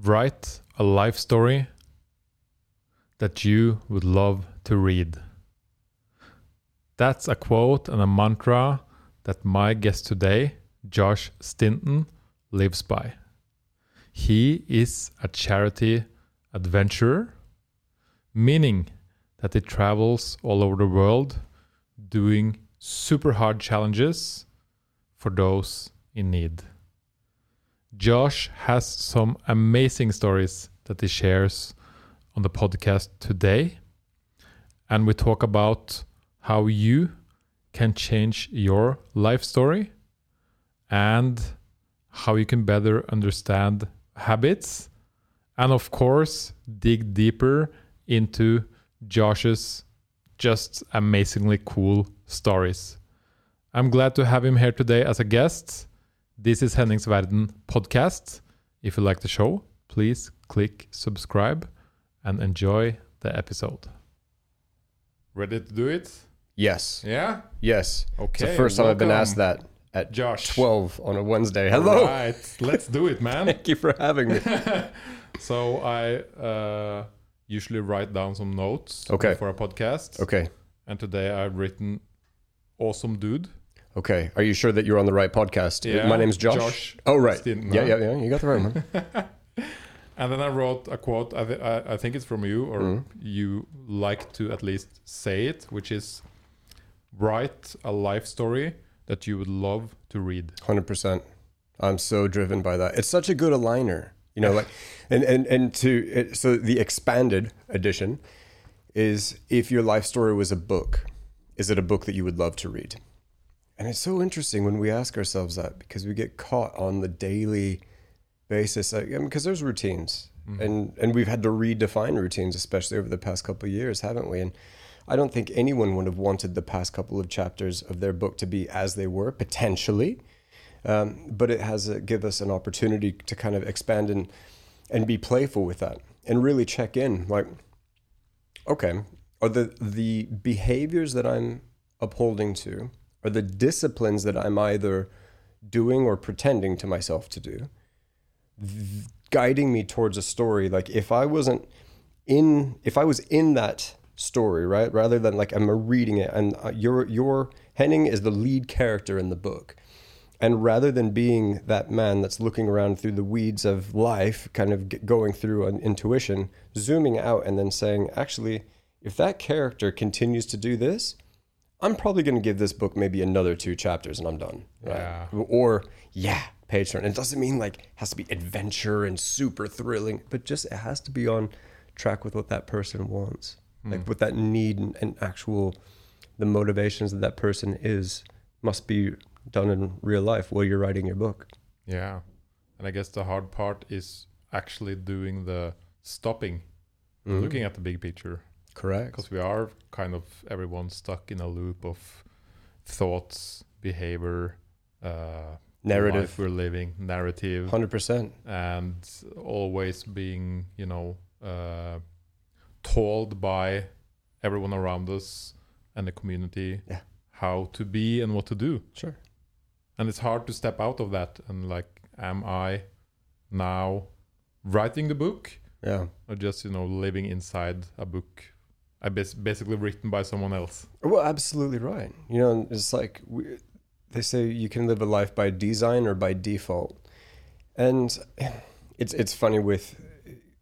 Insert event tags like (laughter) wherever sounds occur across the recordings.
Write a life story that you would love to read. That's a quote and a mantra that my guest today, Josh Stanton, lives by. He is a charity adventurer, meaning that he travels all over the world doing super hard challenges for those in need. Josh has some amazing stories that he shares on the podcast today. And we talk about how you can change your life story and how you can better understand habits. And of course, dig deeper into Josh's just amazingly cool stories. I'm glad to have him here today as a guest. This is Henningsverden podcast. If you like the show, please click subscribe and enjoy the episode. Ready to do it? Yes. Yeah? Yes. Okay. It's the first time I've been welcome, asked that at Josh. 12 on a Wednesday. Hello. Right. Let's do it, man. (laughs) Thank you for having me. (laughs) so I uh, usually write down some notes Okay. for a podcast. Okay. And today I've written awesome dude. Okay. Are you sure that you're on the right podcast? Yeah. My name's Josh. Josh oh, right. Yeah, yeah, yeah. You got the right one. (laughs) And then I wrote a quote. I, th- I, think it's from you, or Mhm. you like to at least say it, which is write a life story that you would love to read. 100%. I'm so driven by that. It's such a good aligner. You know, like, (laughs) and, and, and to, it, so the expanded edition is if your life story was a book, is it a book that you would love to read? And it's so interesting when we ask ourselves that because we get caught on the daily basis like, I mean, because there's routines. And and we've had to redefine routines especially over the past couple of years haven't we? And I don't think anyone would have wanted the past couple of chapters of their book to be as they were potentially. Um, but it has uh, give us an opportunity to kind of expand and and be playful with that and really check in like okay are the the behaviors that I'm upholding to are the disciplines that I'm either doing or pretending to myself to do guiding me towards a story. Like if I wasn't in if I was in that story right rather than like I'm reading it and uh, your your Henning is the lead character in the book. And rather than being that man that's looking around through the weeds of life kind of going through an intuition zooming out and then saying actually if that character continues to do this I'm probably going to give this book maybe another two chapters and I'm done. Right? Yeah. Or, yeah, page turn. It doesn't mean like it has to be adventure and super thrilling, but just it has to be on track with what that person wants. Like with that need and, and actual, the motivations that that person is must be done in real life while you're writing your book. Yeah. And I guess the hard part is actually doing the stopping, Mhm. looking at the big picture. Correct. Because we are kind of everyone stuck in a loop of thoughts, behavior, uh, Narrative. life we're living, narrative, 100%. and always being, you know, uh, told by everyone around us and the community Yeah. how to be and what to do. Sure. And it's hard to step out of that and like, am I now writing the book Yeah. or just you know living inside a book? I bas- basically written by someone else. Well, absolutely right. You know, it's like we, they say you can live a life by design or by default, and it's it's funny with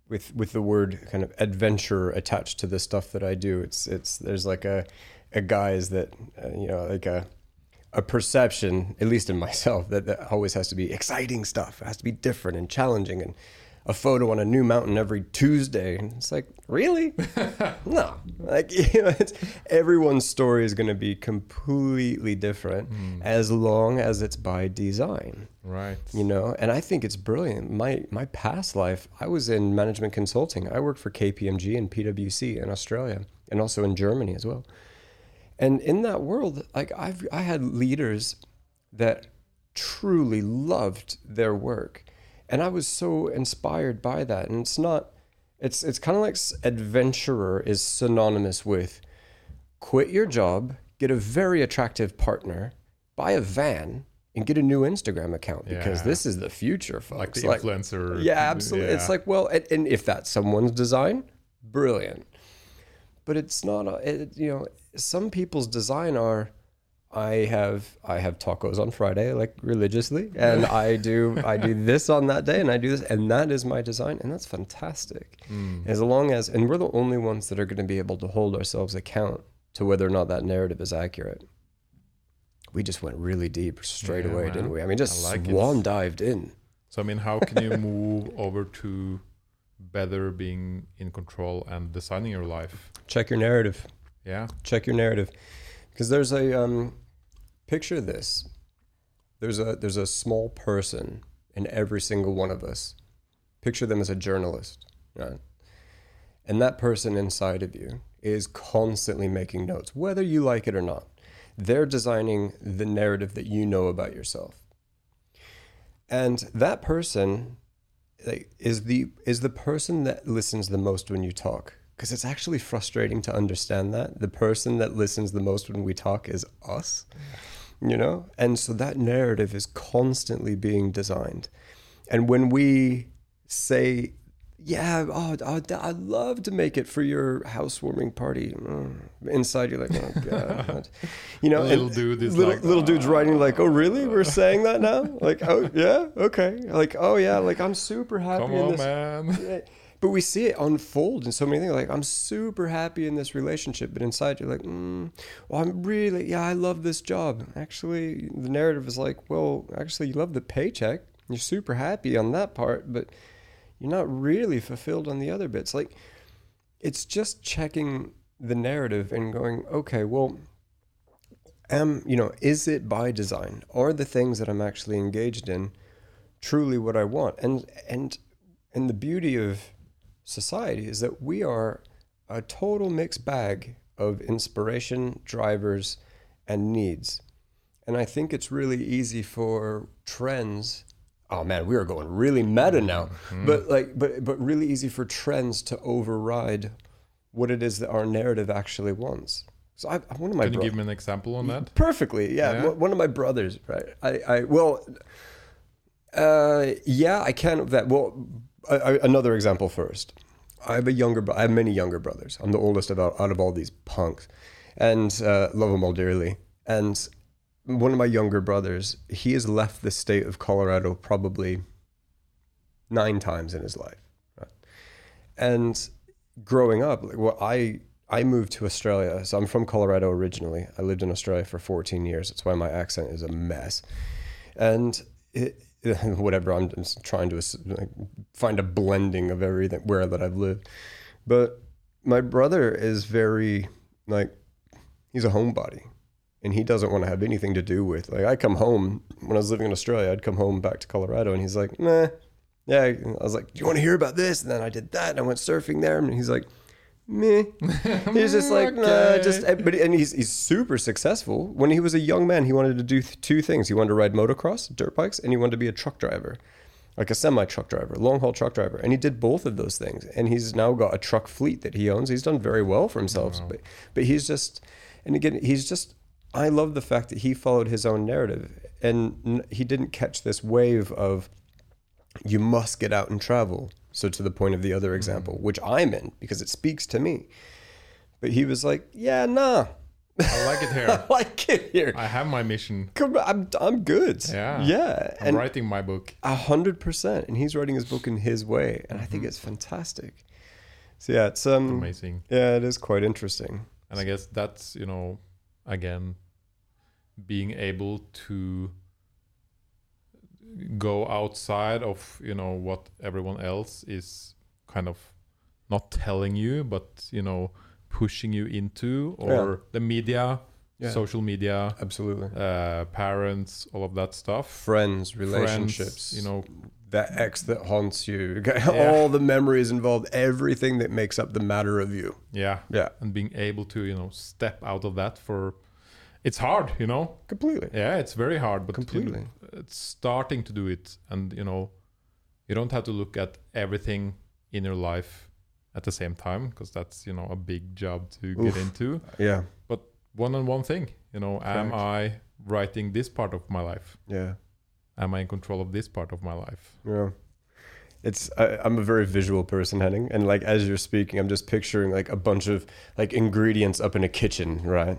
with with the word kind of adventure attached to the stuff that I do. It's it's there's like a a guise that uh, you know like a a perception, at least in (laughs) myself, that, that always has to be exciting stuff. It has to be different and challenging and a photo on a new mountain every Tuesday. And it's like, really? (laughs) no. Like, (laughs) you know, it's, everyone's story is going to be completely different hmm. as long as it's by design, Right. you know? And I think it's brilliant. My, my past life, I was in management consulting. I worked for KPMG and PwC in Australia and also in Germany as well. And in that world, like I've, I had leaders that truly loved their work. And I was so inspired by that. And it's not, it's, it's kind of like adventurer is synonymous with quit your job, get a very attractive partner, buy a van, and get a new Instagram account because Yeah. this is the future, folks. like the influencer. yeah, absolutely. It's like, well, and, and if that's someone's design, brilliant. But it's not. A, it, you know, some people's design are. I have I have tacos on Friday, like religiously, and I do I do (laughs) this on that day, and I do this, and that is my design, and that's fantastic. Mm. As long as, and we're the only ones that are going to be able to hold ourselves account to whether or not that narrative is accurate. We just went really deep straight Yeah, away, man. didn't we? I mean, just I like it. dived in. So I mean, how can you move (laughs) over to better being in control and designing your life? Check your narrative. Yeah. check your narrative because there's a um, picture this. There's a there's a small person in every single one of us. Picture them as a journalist right? And that person inside of you is constantly making notes whether you like it or not. They're designing the narrative that you know about yourself. And that person like, is the is the person that listens the most when you talk because it's actually frustrating to understand that. The person that listens the most when we talk is us you know? And so that narrative is constantly being designed. And when we say yeah oh, oh i'd love to make it for your housewarming party Mm. inside you're like oh god. (laughs) You know Little dude is little, like, little dude's writing like oh really? We're (laughs) saying that now? Like oh yeah okay. Like oh yeah like i'm super happy Come in on, this man. But we see it unfold in so many things. Like, I'm super happy in this relationship, but inside you're like, mm, well, I'm really, yeah, I love this job. Actually, the narrative is like, well, actually, you love the paycheck. You're super happy on that part, but you're not really fulfilled on the other bits. Like, it's just checking the narrative and going, okay, well, am you know, is it by design? Are the things that I'm actually engaged in truly what I want? And and and the beauty of society is that we are a total mixed bag of inspiration, drivers, and needs. And I think it's really easy for trends. Oh man, we are going really meta now. But like but but really easy for trends to override what it is that our narrative actually wants. So I, one of my Can you bro- give me an example on that? Perfectly, yeah. Yeah? One- One of my brothers, right? I, I well, uh, yeah, I can that. Well, I, I, another example first. I have a younger, I have many younger brothers. I'm the oldest of out, of all these punks, and uh, love them all dearly. And one of my younger brothers, he has left the state of Colorado probably nine times in his life. Right? And growing up, like, well, I I moved to Australia. So I'm from Colorado originally. I lived in Australia for 14 years. That's why my accent is a mess. And it, (laughs) whatever, I'm just trying to find a blending of everything where that I've lived. But my brother is very like he's a homebody and he doesn't want to have anything to do with like I come home when I was living in Australia, I'd come home back to Colorado and he's like, nah. Yeah, I was like, "Do you want to hear about this?" And then I did that, and I went surfing there, and he's like, "Meh." (laughs) He's just like, nah, Okay. just but and he's he's super successful. When he was a young man, he wanted to do th- two things. He wanted to ride motocross, dirt bikes, and he wanted to be a truck driver, like a semi truck driver, long haul truck driver. And he did both of those things. And he's now got a truck fleet that he owns. He's done very well for himself. But but he's just, and again, he's just. I love the fact that he followed his own narrative, and n- he didn't catch this wave of you must get out and travel. So to the point of the other example, which I'm in because it speaks to me. But he was like, "Yeah, nah, I like it here. (laughs) I like it here. I have my mission. Come, I'm I'm good. Yeah. yeah, I'm and writing my book. a hundred percent. And he's writing his book in his way, and I think it's fantastic. So yeah, it's um, Amazing. yeah, it is quite interesting. And I guess that's, you know, again, being able to go outside of, you know, what everyone else is kind of not telling you, but, you know, pushing you into, or the media, Yeah. social media, Absolutely. uh, parents, all of that stuff. Friends, Friends, relationships, you know, that ex that haunts you, (laughs) all the memories involved, everything that makes up the matter of you. yeah. Yeah, And being able to, you know, step out of that for, it's hard, you know, completely. Yeah, it's very hard, but you know, Completely. Uh, it's starting to do it, and you know, you don't have to look at everything in your life at the same time because that's you know a big job to get into. Yeah, But One on one thing, you know, am I writing this part of my life? Yeah. Am I in control of this part of my life? Yeah. It's I, I'm a very visual person, Henning, and like as you're speaking, I'm just picturing like a bunch of like ingredients up in a kitchen, right?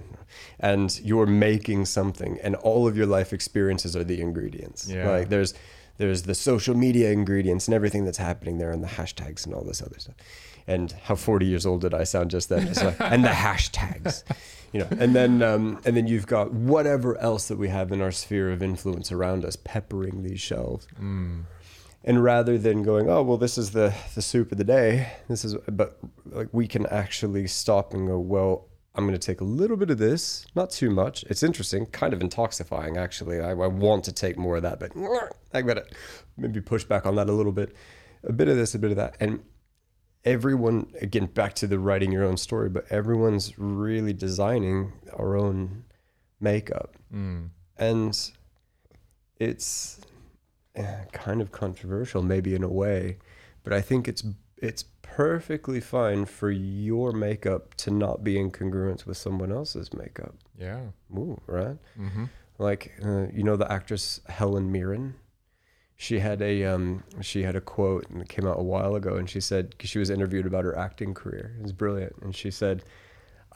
And you're making something, and all of your life experiences are the ingredients. Yeah. Like there's there's the social media ingredients and everything that's happening there, and the hashtags and all this other stuff. And how 40 years old did I sound just then? Just like, and the (laughs) hashtags, you know. And then um, and then you've got whatever else that we have in our sphere of influence around us, peppering these shelves Mm. And rather than going oh well this is the the soup of the day this is but like we can actually stop and go well i'm going to take a little bit of this not too much. It's interesting kind of intoxifying actually. I, I want to take more of that but (sniffs) i gotta maybe push back on that a little bit. A bit of this a bit of that. And everyone again back to the writing your own story but everyone's really designing our own makeup. Mm. and it's kind of controversial maybe in a way but i think it's it's perfectly fine for your makeup to not be in congruence with someone else's makeup. Yeah. Ooh, right? Mm-hmm. like uh, you know the actress helen mirren? She had a um, she had a quote and it came out a while ago and she said cause she was interviewed about her acting career. It was brilliant. And she said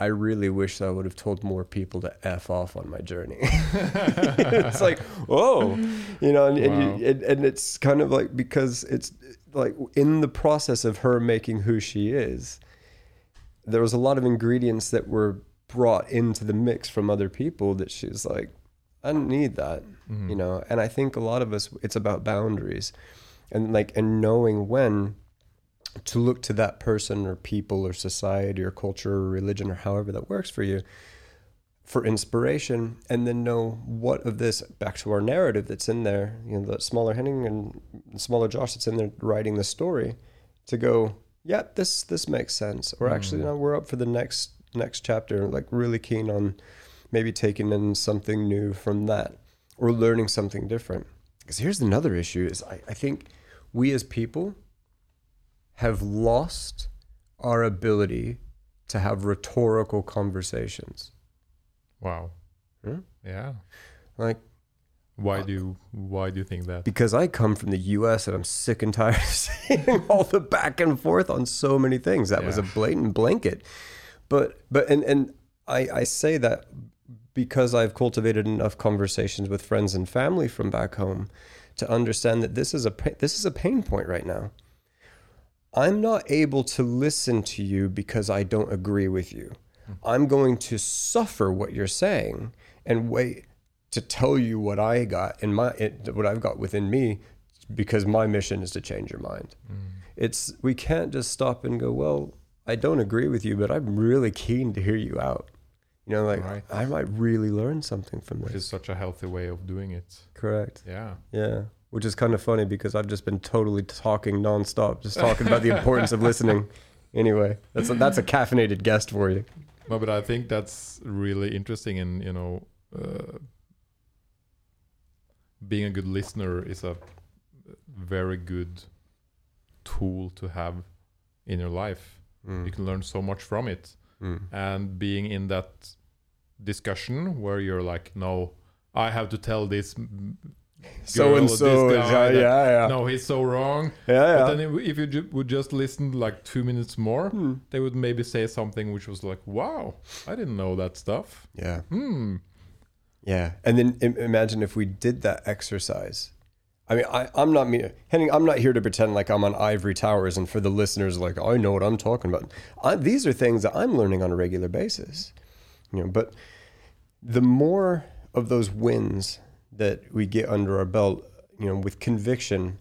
i really wish i would have told more people to f off on my journey. (laughs) It's like (laughs) oh, you know and, and, you, and, and it's kind of like because it's like in the process of her making who she is there was a lot of ingredients that were brought into the mix from other people that she's like i don't need that Mm-hmm. you know? And i think a lot of us it's about boundaries. And like and knowing when to look to that person or people or society or culture or religion or however that works for you for inspiration and then know what of this back to our narrative that's in there you know the smaller henning and the smaller josh that's in there writing the story to go yeah this this makes sense or actually Mm. no we're up for the next next chapter like really keen on maybe taking in something new from that or learning something different because here's another issue is I, I think we as people have lost our ability to have rhetorical conversations Wow. Hmm? Yeah. like Why do you, why do you think that? because I come from the US and I'm sick and tired of (laughs) seeing all the back and forth on so many things. That was a blatant blanket. But but and and I, I say that because I've cultivated enough conversations with friends and family from back home to understand that this is a this is a pain point right now. I'm not able to listen to you because I don't agree with you. I'm going to suffer what you're saying and wait to tell you what I got in my it, what I've got within me because my mission is to change your mind. Mm. It's we can't just stop and go, well, I don't agree with you, but I'm really keen to hear you out. You know, like Right. I might really learn something from Which this. is such a healthy way of doing it. Correct. Yeah. Yeah. Which is kind of funny because I've just been totally talking nonstop, just talking about the importance of listening. (laughs) Anyway, that's a, that's a caffeinated guest for you. No, but I think that's really interesting, and you know, uh, being a good listener is a very good tool to have in your life. Mm. You can learn so much from it, Mm. and being in that discussion where you're like, no, I have to tell this. So and so, yeah, yeah, yeah, No, he's so wrong. yeah, yeah. But then if- you ju- would just listen like two minutes more, Hmm. they would maybe say something which was like, "Wow, I didn't know that stuff." yeah, Hmm. yeah. And then Im- imagine if we did that exercise. I mean, I, I'm not me, Henning. I'm not here to pretend like I'm on ivory towers, and for the listeners, like I know what I'm talking about. I, these are things that I'm learning on a regular basis, you know. But the more of those wins that we get under our belt, you know, with conviction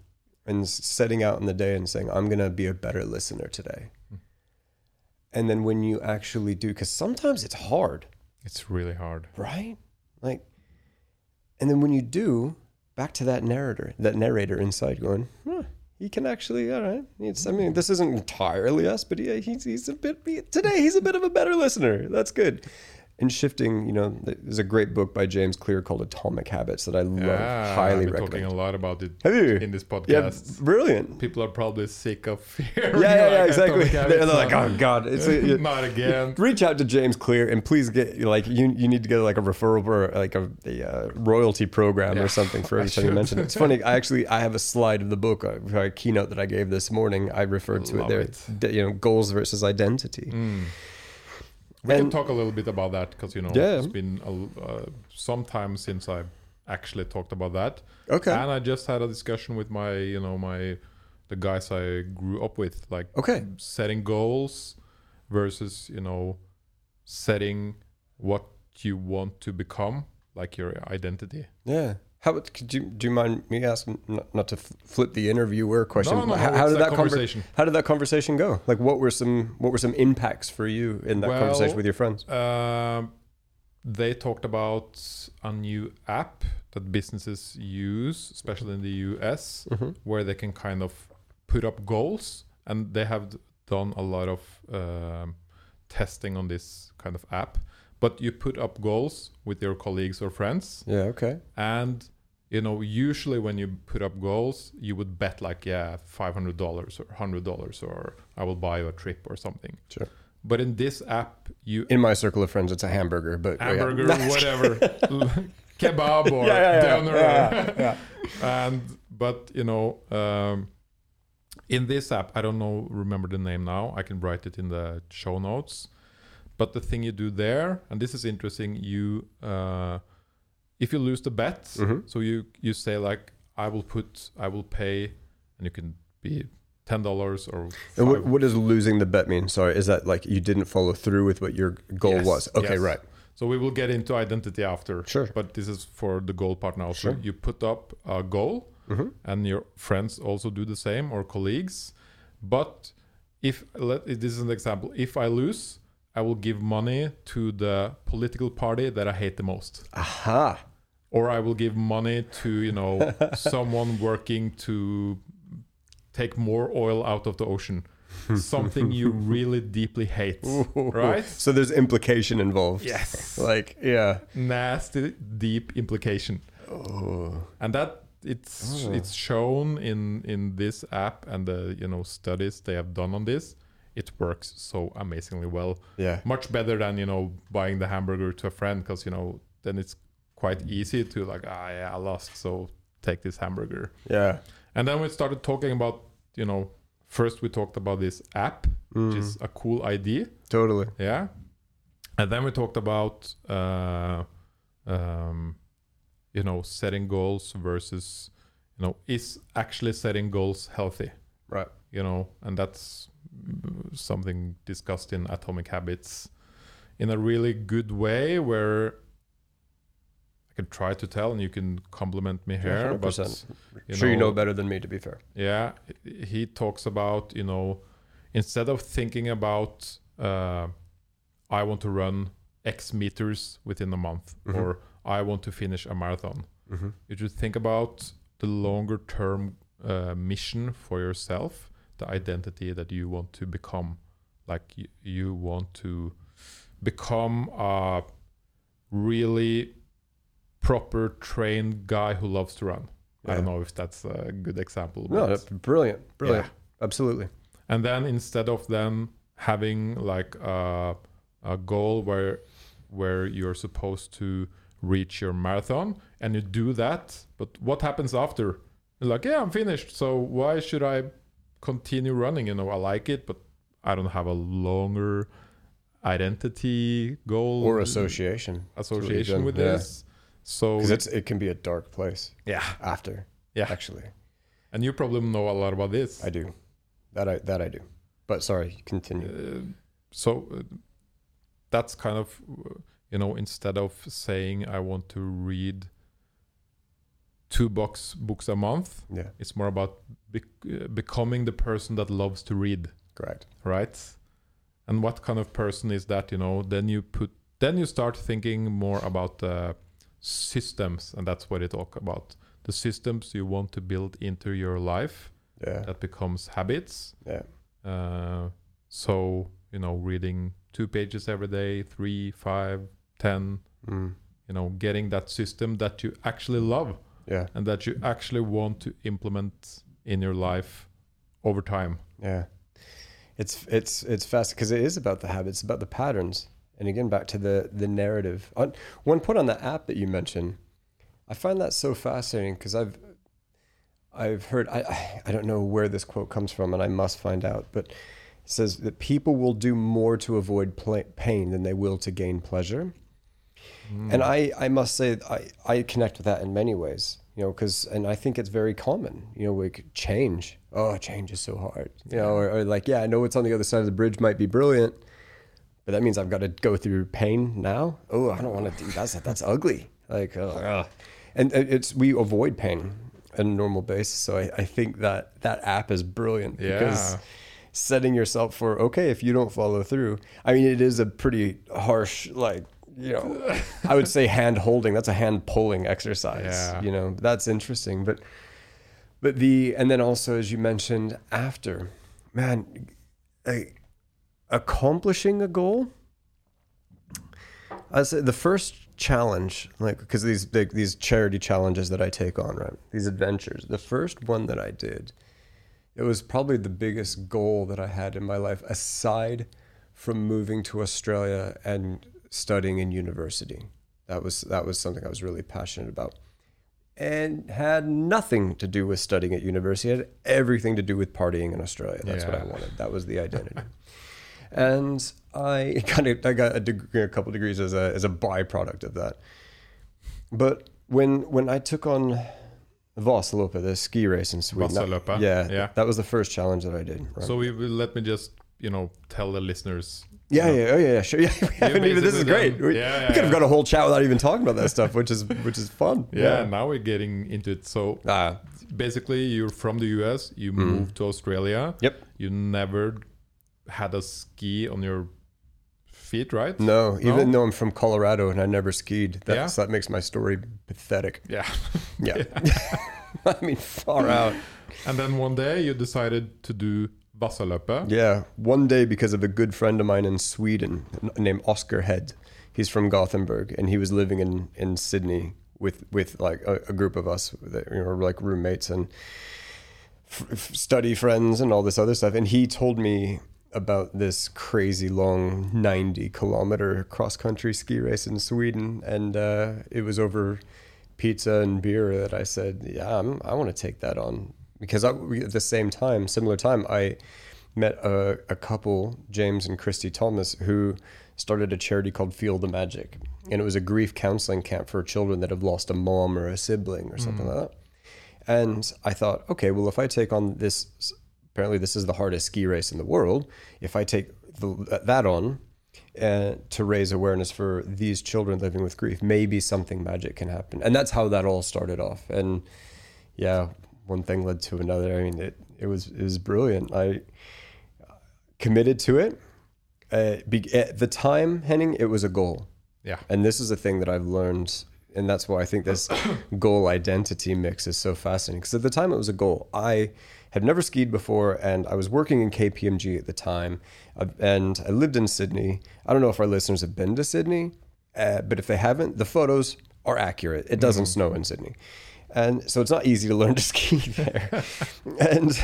and setting out in the day and saying, I'm going to be a better listener today. Hmm. And then when you actually do, because sometimes it's hard, It's really hard. right? Like, and then when you do, back to that narrator, that narrator inside going, huh, he can actually, all right. It's, I mean, this isn't entirely us, but yeah, he's, he's a bit, he- today he's a bit of a better listener. That's good. In shifting, you know, there's a great book by James Clear called Atomic Habits that I love, Yeah, highly I've been recommend. talking a lot about it Have you? in this podcast. Yeah, brilliant. People are probably sick of (laughs) fear. Yeah, yeah, yeah, exactly. (laughs) They're, they're like, oh, god, it's a, (laughs) not again. reach out to James Clear and please get like you you need to get like a referral or like a, a uh, royalty program Yeah, or something for every time you mention it. It's funny. I actually I have a slide of the book, a, a keynote that I gave this morning. I referred to it there. it. You know, goals versus identity. Mm. We can talk a little bit about that because you know Yeah. it's been a, uh, some time since I actually talked about that, Okay. and I just had a discussion with my you know my the guys I grew up with, like Okay. setting goals versus you know setting what you want to become, like your identity. Yeah. How about, could you do you mind me asking not, not to flip the interviewer question? No, no, no, how, how did that that conver- conversation? how did that conversation go? Like, what were some what were some impacts for you in that Well, conversation with your friends? Um, they talked about a new app that businesses use, especially in the US, Mhm. where they can kind of put up goals, and they have done a lot of um, testing on this kind of app. But you put up goals with your colleagues or friends, Yeah. Okay. and you know usually when you put up goals, you would bet like yeah, five hundred dollars or hundred dollars, or I will buy you a trip or something. Sure. But in this app, you In my circle of friends, it's a hamburger, but oh, yeah. hamburger, (laughs) whatever, kebab or Yeah, yeah, yeah. doner. Yeah, (laughs) yeah. and but you know, um, in this app, I don't know, remember the name now. I can write it in the show notes. But the thing you do there, and this is interesting, you uh, if you lose the bet, Mhm. so you you say like, I will put, I will pay, and you can be ten dollars or what, what does losing the bet mean? Sorry, is that like you didn't follow through with what your goal Yes, was? Okay, yes. right. So we will get into identity after. Sure. But this is for the goal part now. So Sure. you put up a goal, Mhm. and your friends also do the same or colleagues. But if let this is an example, if I lose, I will give money to the political party that I hate the most, Aha. or I will give money to you know (laughs) someone working to take more oil out of the ocean, (laughs) something you really deeply hate, right? So there's implication involved. Yes. Like, yeah. nasty deep implication Oh. and that it's Oh. it's shown in in this app and the you know studies they have done on this it works so amazingly well Yeah. much better than you know buying the hamburger to a friend because you know then it's quite easy to like ah yeah i lost so take this hamburger Yeah. and then we started talking about you know first we talked about this app which Mm. is a cool idea Totally. yeah. And then we talked about, uh, um, you know, setting goals versus, you know, is actually setting goals healthy? Right. You know, and that's something discussed in Atomic Habits in a really good way where I can try to tell and you can compliment me here. but 100%. you sure, you know know- better than me, to be fair. yeah he talks about you know instead of thinking about uh, i want to run x meters within a month Mhm. or i want to finish a marathon Mm-hmm. you should think about the longer term uh, mission for yourself the identity that you want to become like you, you want to become a really proper trained guy who loves to run i don't know if that's a good example No, that's brilliant. Brilliant. Yeah. Absolutely. and then instead of then having like a, a goal where where you're supposed to reach your marathon and you do that but what happens after you're like yeah i'm finished so why should i continue running you know i like it but i don't have a longer identity goal Or association. association with yeah. this so it's it can be a dark place yeah after. Yeah. Actually, and you probably know a lot about this I do. That I that I do. But sorry, continue. Uh, so uh, that's kind of uh, you know instead of saying i want to read two books books a month yeah. it's more about bec- uh, becoming the person that loves to read Correct. right and what kind of person is that you know then you put then you start thinking more about the systems and that's what they talk about the systems you want to build into your life Yeah. that becomes habits Yeah. uh, so you know, reading two pages every day, three, five, ten. Mm. you know getting that system that you actually love Yeah. and that you actually want to implement in your life over time Yeah, it's it's it's fast because it is about the habits, about the patterns, and again back to the the narrative. On one point on the app that you mentioned, I find that so fascinating because I've I've heard I I- don't know where this quote comes from, and I must find out, but it says that people will do more to avoid pla pain than they will to gain pleasure. Hmm. And I, I must say, I, I connect with that in many ways, you know, because, and I think it's very common, you know, like change. Oh, change is so hard, you know, or, or like, yeah, I know what's on the other side of the bridge might be brilliant, but that means I've got to go through pain now. Oh, I don't want to do that's that's ugly. Like, oh, and it's we avoid pain on a normal basis. So I, I think that that app is brilliant because Yeah. setting yourself for okay if you don't follow through. I mean, it is a pretty harsh like you know I would say hand holding. That's a hand pulling exercise. Yeah. You know that's interesting, but but the and then also as you mentioned after, man, a, accomplishing a goal. I say the first challenge, like because these big these charity challenges that I take on, right? These adventures. The first one that I did, it was probably the biggest goal that I had in my life, aside from moving to Australia and studying in university. That was that was something I was really passionate about, and had nothing to do with studying at university. It had everything to do with partying in Australia. That's what I wanted. That was the identity. (laughs) and I (laughs) kind of I got a, degree, a couple degrees as a as a byproduct of that. But when when I took on Vasaloppet, the ski race in Sweden, Vasaloppet, yeah, yeah. that was the first challenge that I did. right? so we will let me just you know tell the listeners yeah, you know, yeah, oh yeah, yeah, sure. (laughs) Yeah, we haven't even. This is great. done- We, Yeah, yeah, we could have yeah. got a whole chat without even talking about that stuff, which is which is fun. (laughs) yeah, now we're getting into it so Ah, basically you're from the us you moved to australia yep. you never had a ski on your feet right No, even though I'm from Colorado and I never skied, that's, that makes my story pathetic. (laughs) yeah Yeah. I mean, far out. and then one day you decided to do Yeah, one day because of a good friend of mine in Sweden named Oscar Head. He's from Gothenburg and he was living in, in Sydney with with like a, a group of us that you know, were like roommates and f- study friends and all this other stuff. And he told me about this crazy long 90 kilometer cross country ski race in Sweden. And uh, it was over pizza and beer that I said, yeah, I'm, I want to take that on. Because I, we, at the same time, similar time, I met a, a couple, James and Christy Thomas, who started a charity called Feel the Magic. And it was a grief counseling camp for children that have lost a mom or a sibling or something like that. And I thought, okay, well, if I take on this, apparently this is the hardest ski race in the world. If I take the, that on uh, to raise awareness for these children living with grief, maybe something magic can happen. And that's how that all started off. And yeah, one thing led to another. I mean, it, it was it was brilliant. I committed to it. Uh, be, at the time, Henning, it was a goal. Yeah. And this is a thing that I've learned, and that's why I think this (coughs) goal identity mix is so fascinating. Because at the time, it was a goal. I had never skied before, and I was working in KPMG at the time, uh, and I lived in Sydney. I don't know if our listeners have been to Sydney, uh, but if they haven't, the photos are accurate. It doesn't snow in Sydney. And so it's not easy to learn to (laughs) ski there. and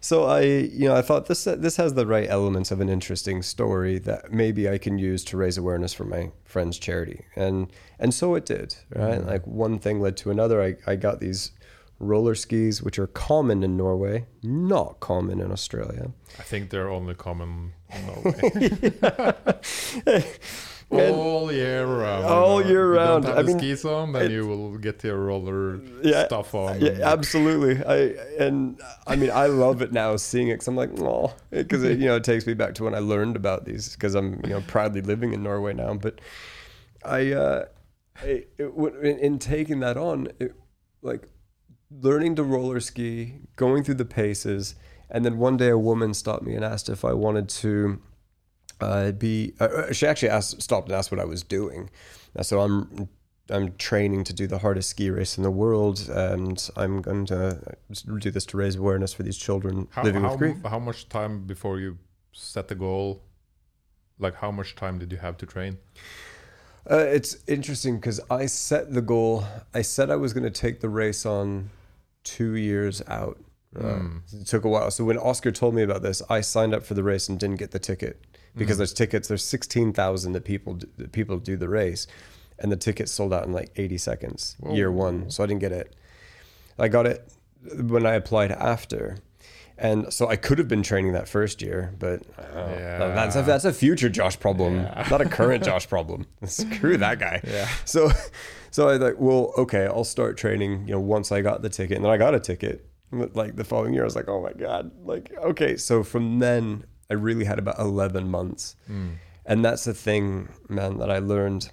so I, you know, I thought this this has the right elements of an interesting story that maybe I can use to raise awareness for my friend's charity. And and so it did, right? Mm. Like one thing led to another. I, I got these roller skis, which are common in Norway, not common in Australia. I think they're only common in Norway. (laughs) (laughs) all year round. All you know. year round. I mean, skis on, then it- you will get your roller Yeah, stuff on. Yeah, absolutely. I and I mean I love it now seeing it because I'm like oh because it you know it takes me back to when I learned about these because I'm you know proudly living in Norway now. But I, uh, I it, in, in taking that on, it, like learning to roller ski, going through the paces, and then one day a woman stopped me and asked if I wanted to uh, be. Uh, uh, she actually asked, stopped and asked what I was doing. Uh, so I'm I'm training to do the hardest ski race in the world, and I'm going to do this to raise awareness for these children How, living how, with grief. how much time before you set the goal? Like how much time did you have to train? Uh, it's interesting because I set the goal. I said I was going to take the race on two years out. Uh, Hmm. It took a while. So when Oscar told me about this, I signed up for the race and didn't get the ticket because there's tickets. There's sixteen thousand that people do, that people do the race, and the tickets sold out in like eighty seconds year one. So I didn't get it. I got it when I applied after. And so I could have been training that first year, but uh, Yeah. that's a, that's a future Josh problem, not a current (laughs) Josh problem. Screw that guy. Yeah. So, so I like, well, okay, I'll start training. You know, once I got the ticket, and then I got a ticket. Like the following year, I was like, oh my god, like okay. So from then, I really had about eleven months, hmm. and that's the thing, man, that I learned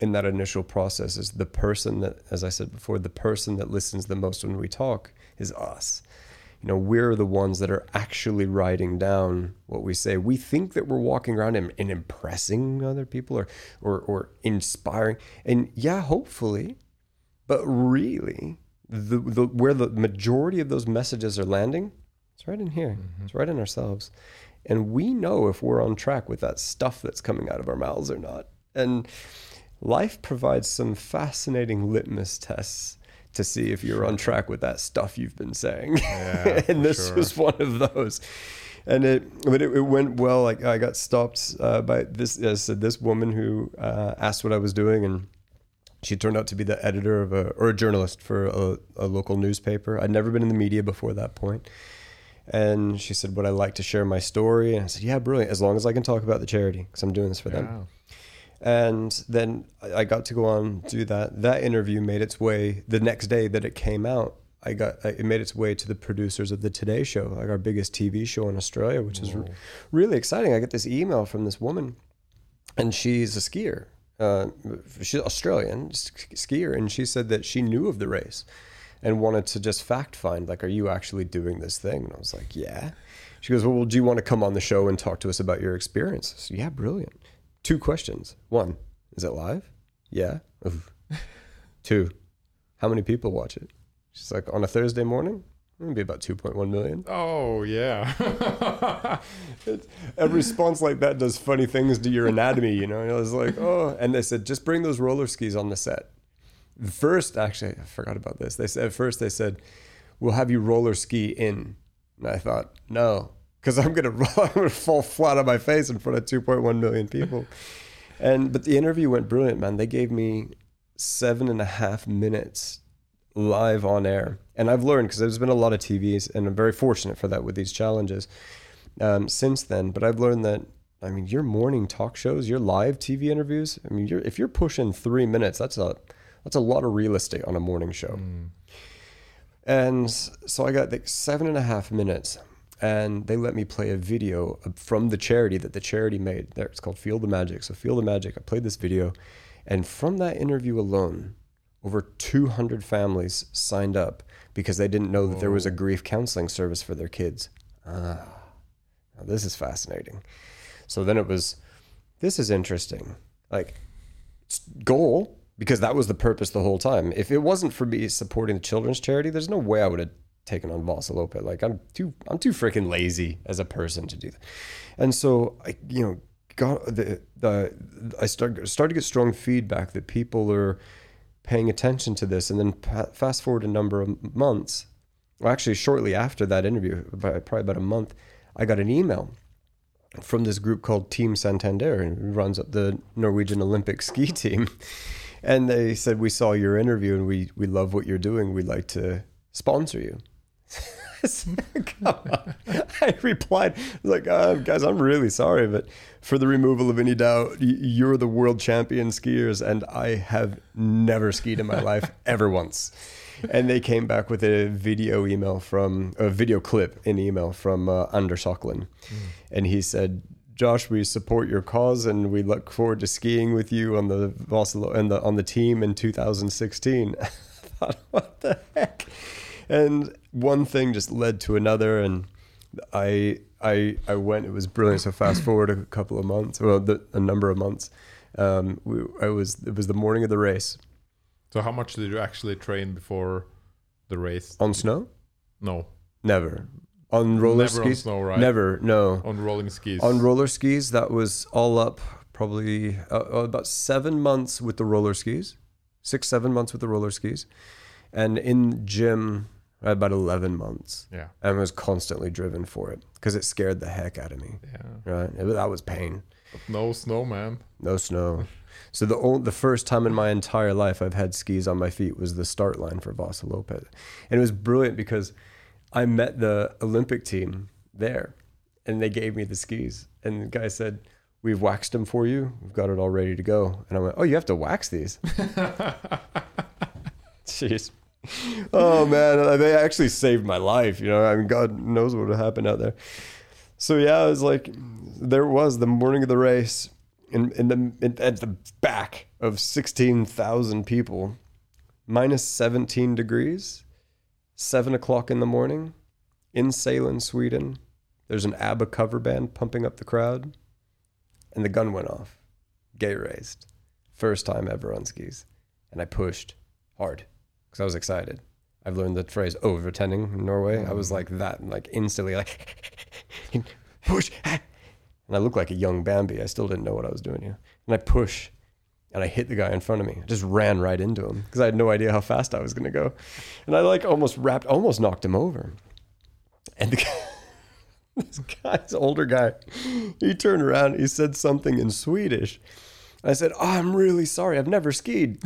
in that initial process is the person that, as I said before, the person that listens the most when we talk is us. You know, we're the ones that are actually writing down what we say. We think that we're walking around and, and impressing other people or, or, or inspiring. And yeah, hopefully, but really, the, the where the majority of those messages are landing, it's right in here. Mm-hmm. It's right in ourselves. And we know if we're on track with that stuff that's coming out of our mouths or not. And life provides some fascinating litmus tests to see if you're on track with that stuff you've been saying. Yeah, (laughs) and this sure. was one of those. And it, but it, it went well. Like I got stopped uh, by this, as I said, this woman who uh, asked what I was doing, and she turned out to be the editor of a or a journalist for a, a local newspaper. I'd never been in the media before that point. And she said, "Would I like to share my story?" And I said, "Yeah, brilliant. As long as I can talk about the charity, because I'm doing this for them." And then I I got to go on do that. That interview made its way the next day that it came out. I got it made its way to the producers of the Today Show, like our biggest TV show in Australia, which is re- really exciting. I get this email from this woman, and she's a skier. Uh, she's Australian sk- skier, and she said that she knew of the race and wanted to just fact find, like, are you actually doing this thing? And I was like, yeah. She goes, well, do you want to come on the show and talk to us about your experience? Said, yeah, brilliant. Two questions. One, is it live? Yeah. (laughs) Two, how many people watch it? She's like, on a Thursday morning, maybe about 2.1 million. Oh yeah. (laughs) A response like that does funny things to your anatomy, you know. And I was like, oh, and they said, just bring those roller skis on the set. First, actually, I forgot about this. They said at first they said, we'll have you roller ski in, and I thought, no, because I'm gonna (laughs) I'm gonna fall flat on my face in front of 2.1 million people. And but the interview went brilliant, man. They gave me seven and a half minutes live on air. And I've learned because there's been a lot of TVs, and I'm very fortunate for that with these challenges um, since then. But I've learned that I mean, your morning talk shows, your live TV interviews. I mean, you're, if you're pushing three minutes, that's a that's a lot of real estate on a morning show. And so I got like seven and a half minutes, and they let me play a video from the charity that the charity made. There, it's called Feel the Magic. So Feel the Magic. I played this video, and from that interview alone, over 200 families signed up because they didn't know that there was a grief counseling service for their kids. Ah, now this is fascinating. So then it was, this is interesting. Like, goal, because that was the purpose the whole time. If it wasn't for me supporting the children's charity, there's no way I would have taken on Vasaloppet. Like, I'm too, I'm too freaking lazy as a person to do that. And so I, you know, got the, the, I started, started to get strong feedback that people are paying attention to this. And then pa- fast forward a number of months, actually, shortly after that interview, probably about a month, I got an email from this group called Team Santander, and who runs up the Norwegian Olympic ski (laughs) team. And they said, "We saw your interview, and we we love what you're doing. We'd like to sponsor you." (laughs) I said, "Come on." I replied, "Like, uh, guys, I'm really sorry, but for the removal of any doubt, you're the world champion skiers, and I have never skied in my (laughs) life ever once." And they came back with a video email from a video clip in email from uh, Anders Aukland, and he said, "Josh, we support your cause, and we look forward to skiing with you on the Vasalo and the on the team in 2016." (laughs) I thought, what the heck? And one thing just led to another, and I I I went. It was brilliant. So fast forward a couple of months, well, the, a number of months. Um, we, I was it was the morning of the race So how much did you actually train before the race? on snow. No, Never on roller never on skis. snow, right? Never. No. on rolling skis. On roller skis, that was all up probably uh, uh, about seven months with the roller skis, six seven months with the roller skis, and in gym about eleven months, Yeah. and was constantly driven for it because it scared the heck out of me. Yeah. Right, it, that was pain. But no snow, man. No snow. So the only, the first time in my entire life I've had skis on my feet was the start line for Vasaloppet, and it was brilliant because I met the Olympic team there, and they gave me the skis, and the guy said, "We've waxed them for you. We've got it all ready to go." And I went, "Oh, you have to wax these?" (laughs) Jeez. Oh man, uh, they actually saved my life. You know, I mean, God knows what would have happened out there. So yeah, I was like, there was the morning of the race, in in the in, at the back of sixteen thousand people, minus seventeen degrees, seven o'clock in the morning, in Sälen, Sweden. There's an ABBA cover band pumping up the crowd, and the gun went off. Gate raised, first time ever on skis, and I pushed hard because I was excited. I've learned the phrase overtending in Norway. I was mm. like that, and like instantly like (laughs) push, ah, and I looked like a young Bambi. I still didn't know what I was doing here, and I push, and I hit the guy in front of me. I just ran right into him because I had no idea how fast I was gonna go, and I like almost wrapped, almost knocked him over, and the guy. (laughs) This guy's older guy, he turned around. He said something in Swedish. I said, "Oh, I'm really sorry. I've never skied."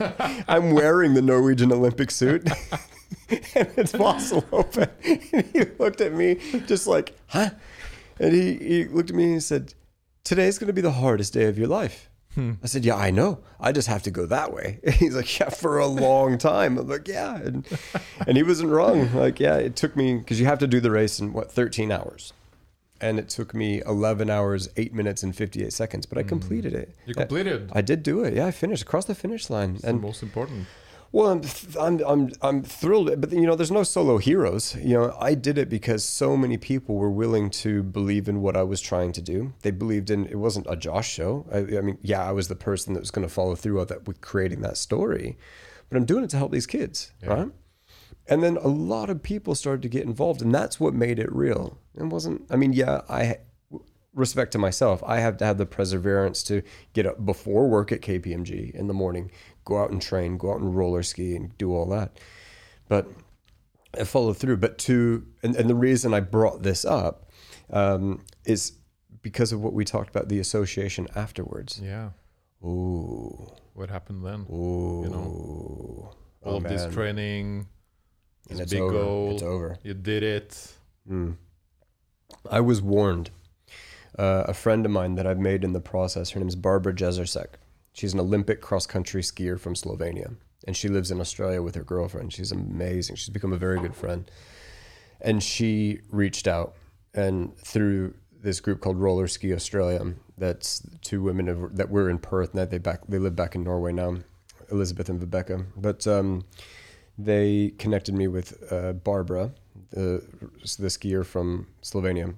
(laughs) I'm wearing the Norwegian Olympic suit. (laughs) and it's Vasaloppet. And he looked at me just like, huh? And he, he looked at me and he said, Today's going to be the hardest day of your life. I said, Yeah, I know. I just have to go that way. (laughs) He's like, Yeah, for a long (laughs) time. I'm like, Yeah. And, and he wasn't wrong. Like, yeah, it took me, because you have to do the race in what, 13 hours. And it took me 11 hours, 8 minutes, and 58 seconds, but I mm. completed it. You completed. I did do it. Yeah, I finished across the finish line. It's and the most important. Well, I'm, I'm, I'm, I'm thrilled, but you know, there's no solo heroes. You know, I did it because so many people were willing to believe in what I was trying to do. They believed in it wasn't a Josh show. I, I mean, yeah, I was the person that was going to follow through with that with creating that story, but I'm doing it to help these kids, right? And then a lot of people started to get involved, and that's what made it real. It wasn't. I mean, yeah, I respect to myself. I have to have the perseverance to get up before work at KPMG in the morning, go out and train, go out and roller ski, and do all that. But I followed through. But to and, and the reason I brought this up um, is because of what we talked about the association afterwards. Yeah. Ooh, What happened then? ooh, know, Oh, All of this training, and this it's big over. goal. It's over. You did it. Mm. I was warned. Uh, a friend of mine that I've made in the process, her name's Barbara Jezersek. She's an Olympic cross country skier from Slovenia. And she lives in Australia with her girlfriend. She's amazing. She's become a very good friend. And she reached out and through this group called Roller Ski Australia, that's two women of, that were in Perth. Now they back they live back in Norway now, Elizabeth and Rebecca. But um, they connected me with uh, Barbara, the the skier from Slovenia,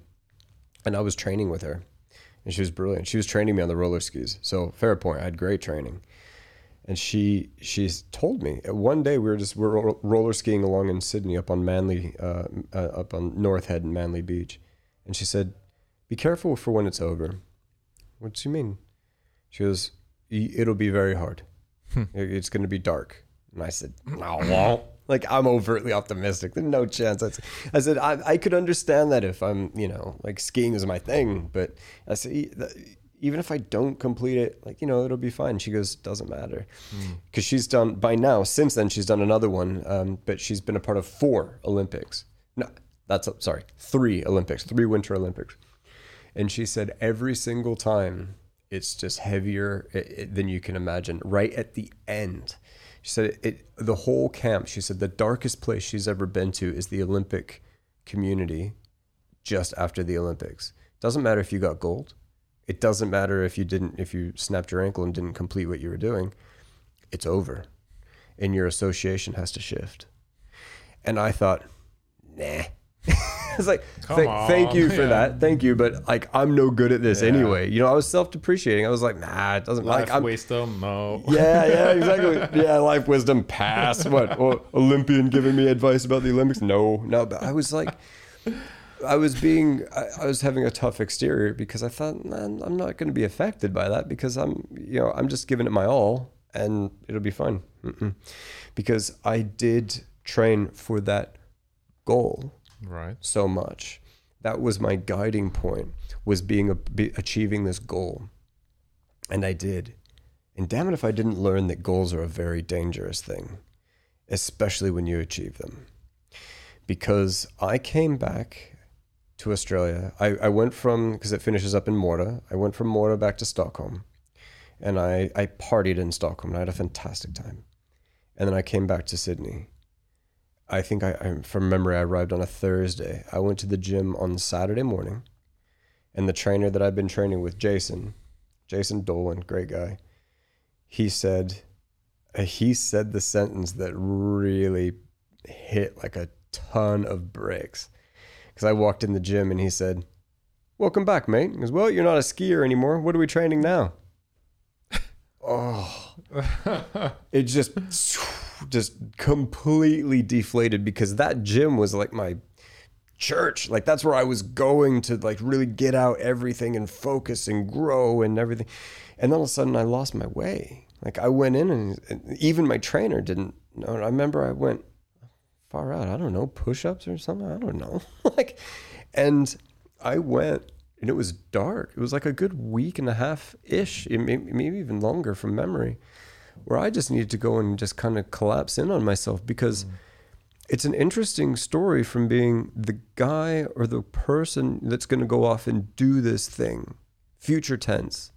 and I was training with her, and she was brilliant. She was training me on the roller skis. So fair point, I had great training, and she she's told me one day we were just we we're roller skiing along in Sydney up on Manly, uh, uh, up on North Head and Manly Beach, and she said, "Be careful for when it's over." What do you mean? She goes, "It'll be very hard. It's going to be dark." And I said, "No, it (laughs) won't." Like I'm overtly optimistic. There's no chance. I said, I, said I, I could understand that if I'm, you know, like skiing is my thing. But I said, "E- even if I don't complete it, like you know, it'll be fine. She goes, doesn't matter, because she's done by now. Since then, she's done another one. Um, but she's been a part of four Olympics. No, that's sorry, three Olympics, three Winter Olympics. And she said every single time it's just heavier than you can imagine. Right at the end, she said it, the whole camp. She said the darkest place she's ever been to is the Olympic community just after the Olympics. Doesn't matter if you got gold. It doesn't matter if you didn't if you snapped your ankle and didn't complete what you were doing. It's over. And your association has to shift. And I thought, nah. I was like, Come "Thank- you for yeah. that. Thank you, but like I'm no good at this Yeah. anyway. You know, I was self-depreciating. I was like, nah, it doesn't Life like I'm wisdom, no. (laughs) yeah, yeah, exactly. Yeah, life wisdom pass. What? Or Olympian giving me advice about the Olympics? No, no. But I was like, I was being, I, I was having a tough exterior because I thought, man, I'm not going to be affected by that because I'm, you know, I'm just giving it my all and it'll be fine. Mm-mm. Because I did train for that goal Right. so much. That was my guiding point was being a, be, achieving this goal. And I did. And damn it if I didn't learn that goals are a very dangerous thing, especially when you achieve them. Because I came back to Australia. I, I went from, because it finishes up in Mora, I went from Mora back to Stockholm. And I, I partied in Stockholm and I had a fantastic time. And then I came back to Sydney. I think I, I from memory I arrived on a Thursday. I went to the gym on Saturday morning, and the trainer that I've been training with, Jason, Jason Dolan, great guy. He said, uh, he said the sentence that really hit like a ton of bricks. Because I walked in the gym and he said, "Welcome back, mate." He goes, "Well, you're not a skier anymore. What are we training now?" (laughs) oh, it just just completely deflated because that gym was like my church. Like that's where i was going to like really get out everything and focus and grow and everything. And then all of a sudden i lost my way. Like i went in and, and even my trainer didn't know. I remember i went far out. I don't know push-ups or something? I don't know. (laughs) Like and i went and it was dark. It was like a good week and a half ish maybe even longer from memory where I just needed to go and just kind of collapse in on myself because mm. it's an interesting story from being the guy or the person that's going to go off and do this thing, future tense.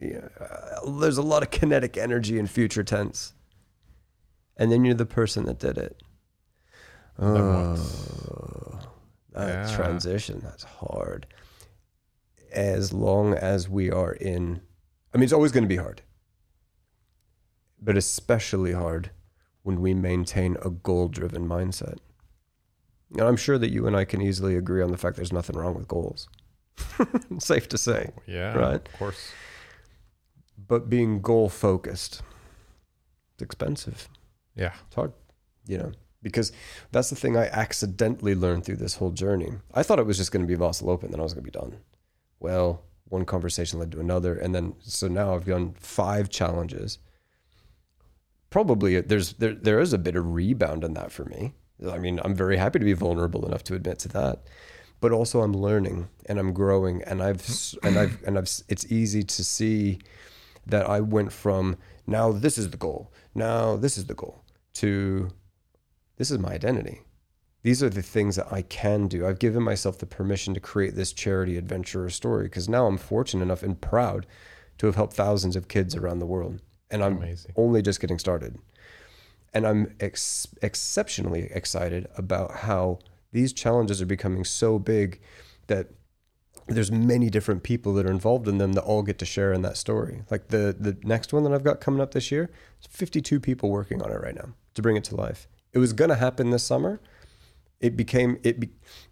Yeah, uh, there's a lot of kinetic energy in future tense. And then you're the person that did it. Oh, that yeah. transition, that's hard. As long as we are in, I mean, it's always going to be hard but especially hard when we maintain a goal driven mindset. And I'm sure that you and I can easily agree on the fact there's nothing wrong with goals. (laughs) Safe to say. Oh, yeah. Right? Of course. But being goal focused, it's expensive. Yeah. It's hard, you know, because that's the thing I accidentally learned through this whole journey. I thought it was just going to be Vasaloppet, Open, then I was going to be done. Well, one conversation led to another. And then, so now I've done five challenges probably there's there there is a bit of rebound in that for me. I mean, I'm very happy to be vulnerable enough to admit to that, but also I'm learning and I'm growing, and I've and I've and I've. It's easy to see that I went from now this is the goal, now this is the goal, to this is my identity. These are the things that I can do. I've given myself the permission to create this charity adventurer story because now I'm fortunate enough and proud to have helped thousands of kids around the world and I'm Amazing. only just getting started. And I'm ex- exceptionally excited about how these challenges are becoming so big that there's many different people that are involved in them that all get to share in that story. Like the the next one that I've got coming up this year, 52 people working on it right now to bring it to life. It was going to happen this summer. It became it be,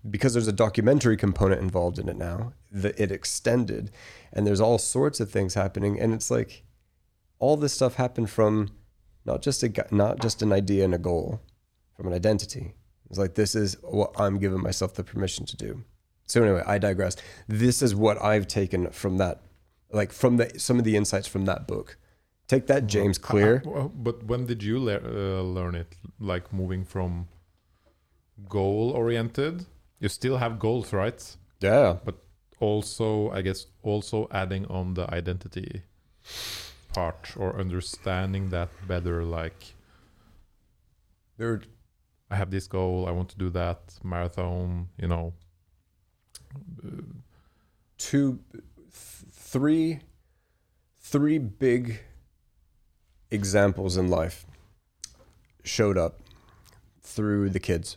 because there's a documentary component involved in it now. That it extended, and there's all sorts of things happening, and it's like all this stuff happened from not just a not just an idea and a goal, from an identity. It's like this is what I'm giving myself the permission to do. So anyway, I digress. This is what I've taken from that, like from the some of the insights from that book. Take that, James Clear. Uh, but when did you le- uh, learn it? Like moving from goal oriented, you still have goals, right? Yeah. But also, I guess, also adding on the identity part or understanding that better like there i have this goal i want to do that marathon you know two th- three three big examples in life showed up through the kids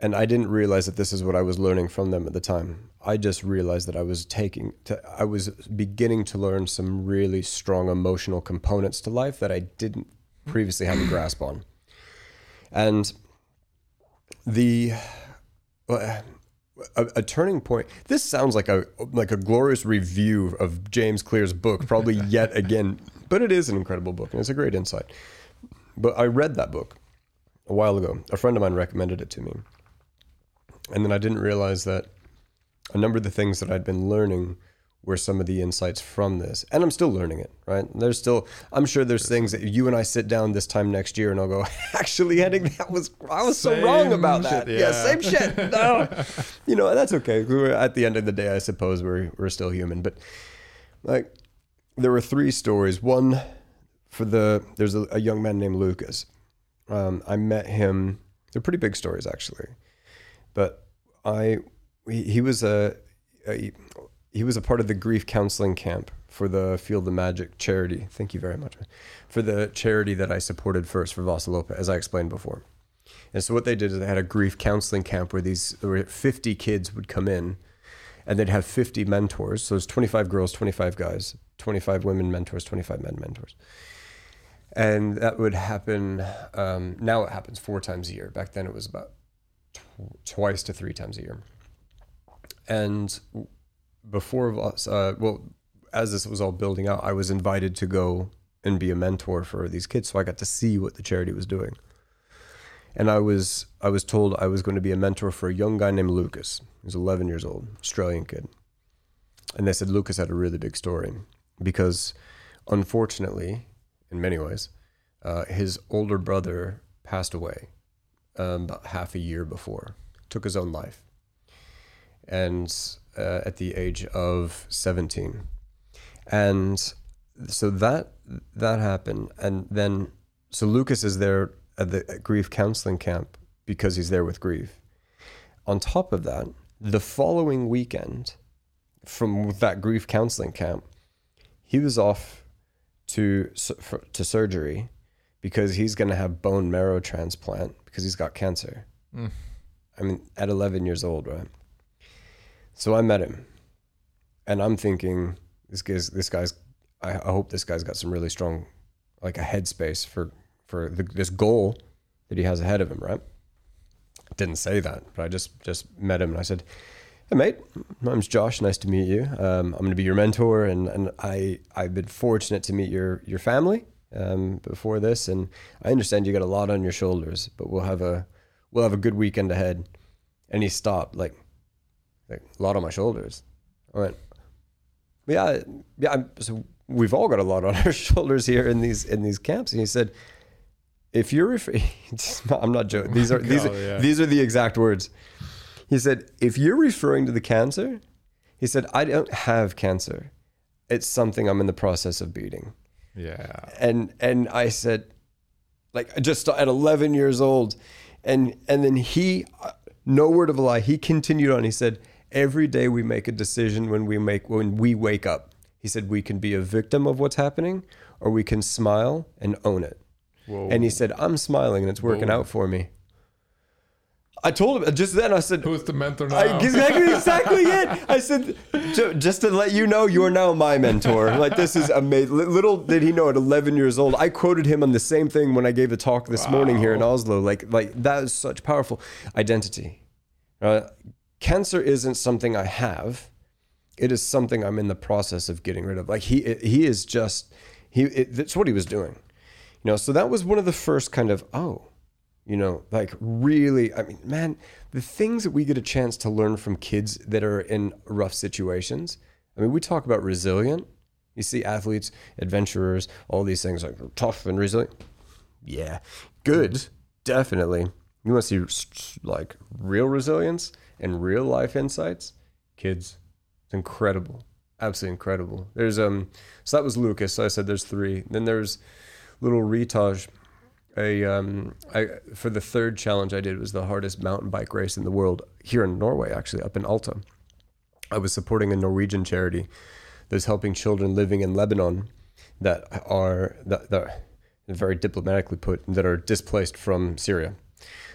and I didn't realize that this is what I was learning from them at the time. I just realized that I was taking, to, I was beginning to learn some really strong emotional components to life that I didn't previously have a grasp on. And the, uh, a, a, turning point. This sounds like a like a glorious review of James Clear's book, probably (laughs) yet again, but it is an incredible book and it's a great insight. But I read that book a while ago. A friend of mine recommended it to me And then I didn't realize that a number of the things that I'd been learning were some of the insights from this. And I'm still learning it, right? There's still, I'm sure there's things that you and I sit down this time next year and I'll go, (laughs) actually, Henning, that was, I was so wrong about shit, that. Yeah. yeah. same shit. (laughs) No. you know, that's okay. We're, at the end of the day, I suppose we're, we're still human. But like, there were three stories. One for the, there's a, a young man named Lucas. Um, I met him, they're pretty big stories actually. But I, he, was a, a he was a part of the grief counseling camp for the Field of Magic charity. Thank you very much for the charity that I supported first for Vasaloppet, as I explained before. And so what they did is they had a grief counseling camp where these were 50 kids would come in, and they'd have 50 mentors. So it's 25 girls, 25 guys, 25 women mentors, 25 men mentors. And that would happen. Um, now it happens four times a year. Back then it was about tw- twice to three times a year. And before us, uh, well, as this was all building out, I was invited to go and be a mentor for these kids, so I got to see what the charity was doing. And I was I was told I was going to be a mentor for a young guy named Lucas. He was 11 years old, Australian kid. And they said Lucas had a really big story because, unfortunately, in many ways, uh, his older brother passed away um, about half a year before, took his own life, and uh, at the age of 17 and so that that happened. And then so lucas is there at the grief counseling camp because he's there with grief. On top of that the following weekend from that grief counseling camp he was off to for, to surgery because he's going to have bone marrow transplant because he's got cancer. Mm. i mean at 11 years old right so I met him, and I'm thinking this guy's this guy's. I, I hope this guy's got some really strong, like a headspace for for the, this goal that he has ahead of him. Right? Didn't say that, but I just just met him and I said, "Hey mate, my name's Josh. Nice to meet you. Um, I'm going to be your mentor, and and I I've been fortunate to meet your your family um, before this, and I understand you got a lot on your shoulders, but we'll have a we'll have a good weekend ahead." And he stopped like like a lot on my shoulders. I went, yeah, yeah. I'm, so we've all got a lot on (laughs) our shoulders here in these in these camps. And he said, if you're, ref- (laughs) I'm not joking. These are (laughs) these God, are yeah. these are the exact words. He said, if you're referring to the cancer, he said, I don't have cancer. It's something I'm in the process of beating. Yeah. And and I said, like just at 11 years old, and and then he, uh, no word of a lie, he continued on. He said, every day we make a decision when we make when we wake up. He said we can be a victim of what's happening, or we can smile and own it. Whoa. And he said, I'm smiling and it's working Boom. out for me. I told him just then. I said, Who's the mentor now? I, exactly, exactly it. I said, just to let you know, you are now my mentor. Like this is amazing. Little did he know, at 11 years old, I quoted him on the same thing when I gave a talk this morning here in Oslo. Like, like that is such powerful identity. Uh, cancer isn't something I have; it is something I'm in the process of getting rid of. Like he, he is just he. It, that's what he was doing. You know, so that was one of the first kind of oh you know like really i mean man the things that we get a chance to learn from kids that are in rough situations i mean we talk about resilient you see athletes adventurers all these things like tough and resilient yeah good definitely you want to see like real resilience and real life insights kids it's incredible absolutely incredible there's um so that was lucas so i said there's three then there's little Ritaj a um I for the third challenge I did was the hardest mountain bike race in the world here in Norway actually up in Alta. I was supporting a Norwegian charity that's helping children living in Lebanon that are that, that very diplomatically put that are displaced from Syria.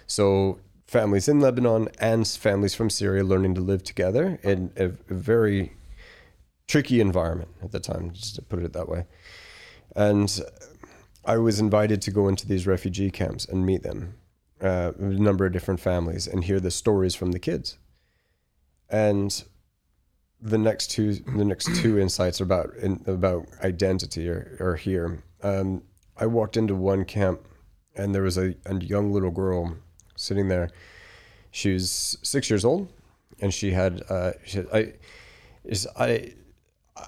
So families in Lebanon and families from Syria learning to live together in a, a very tricky environment at the time, just to put it that way. And I was invited to go into these refugee camps and meet them, uh, a number of different families, and hear the stories from the kids. And the next two, the next two (coughs) insights about in, about identity are, are here. Um, I walked into one camp, and there was a, a young little girl sitting there. She was six years old, and she had uh, she I is I. Uh,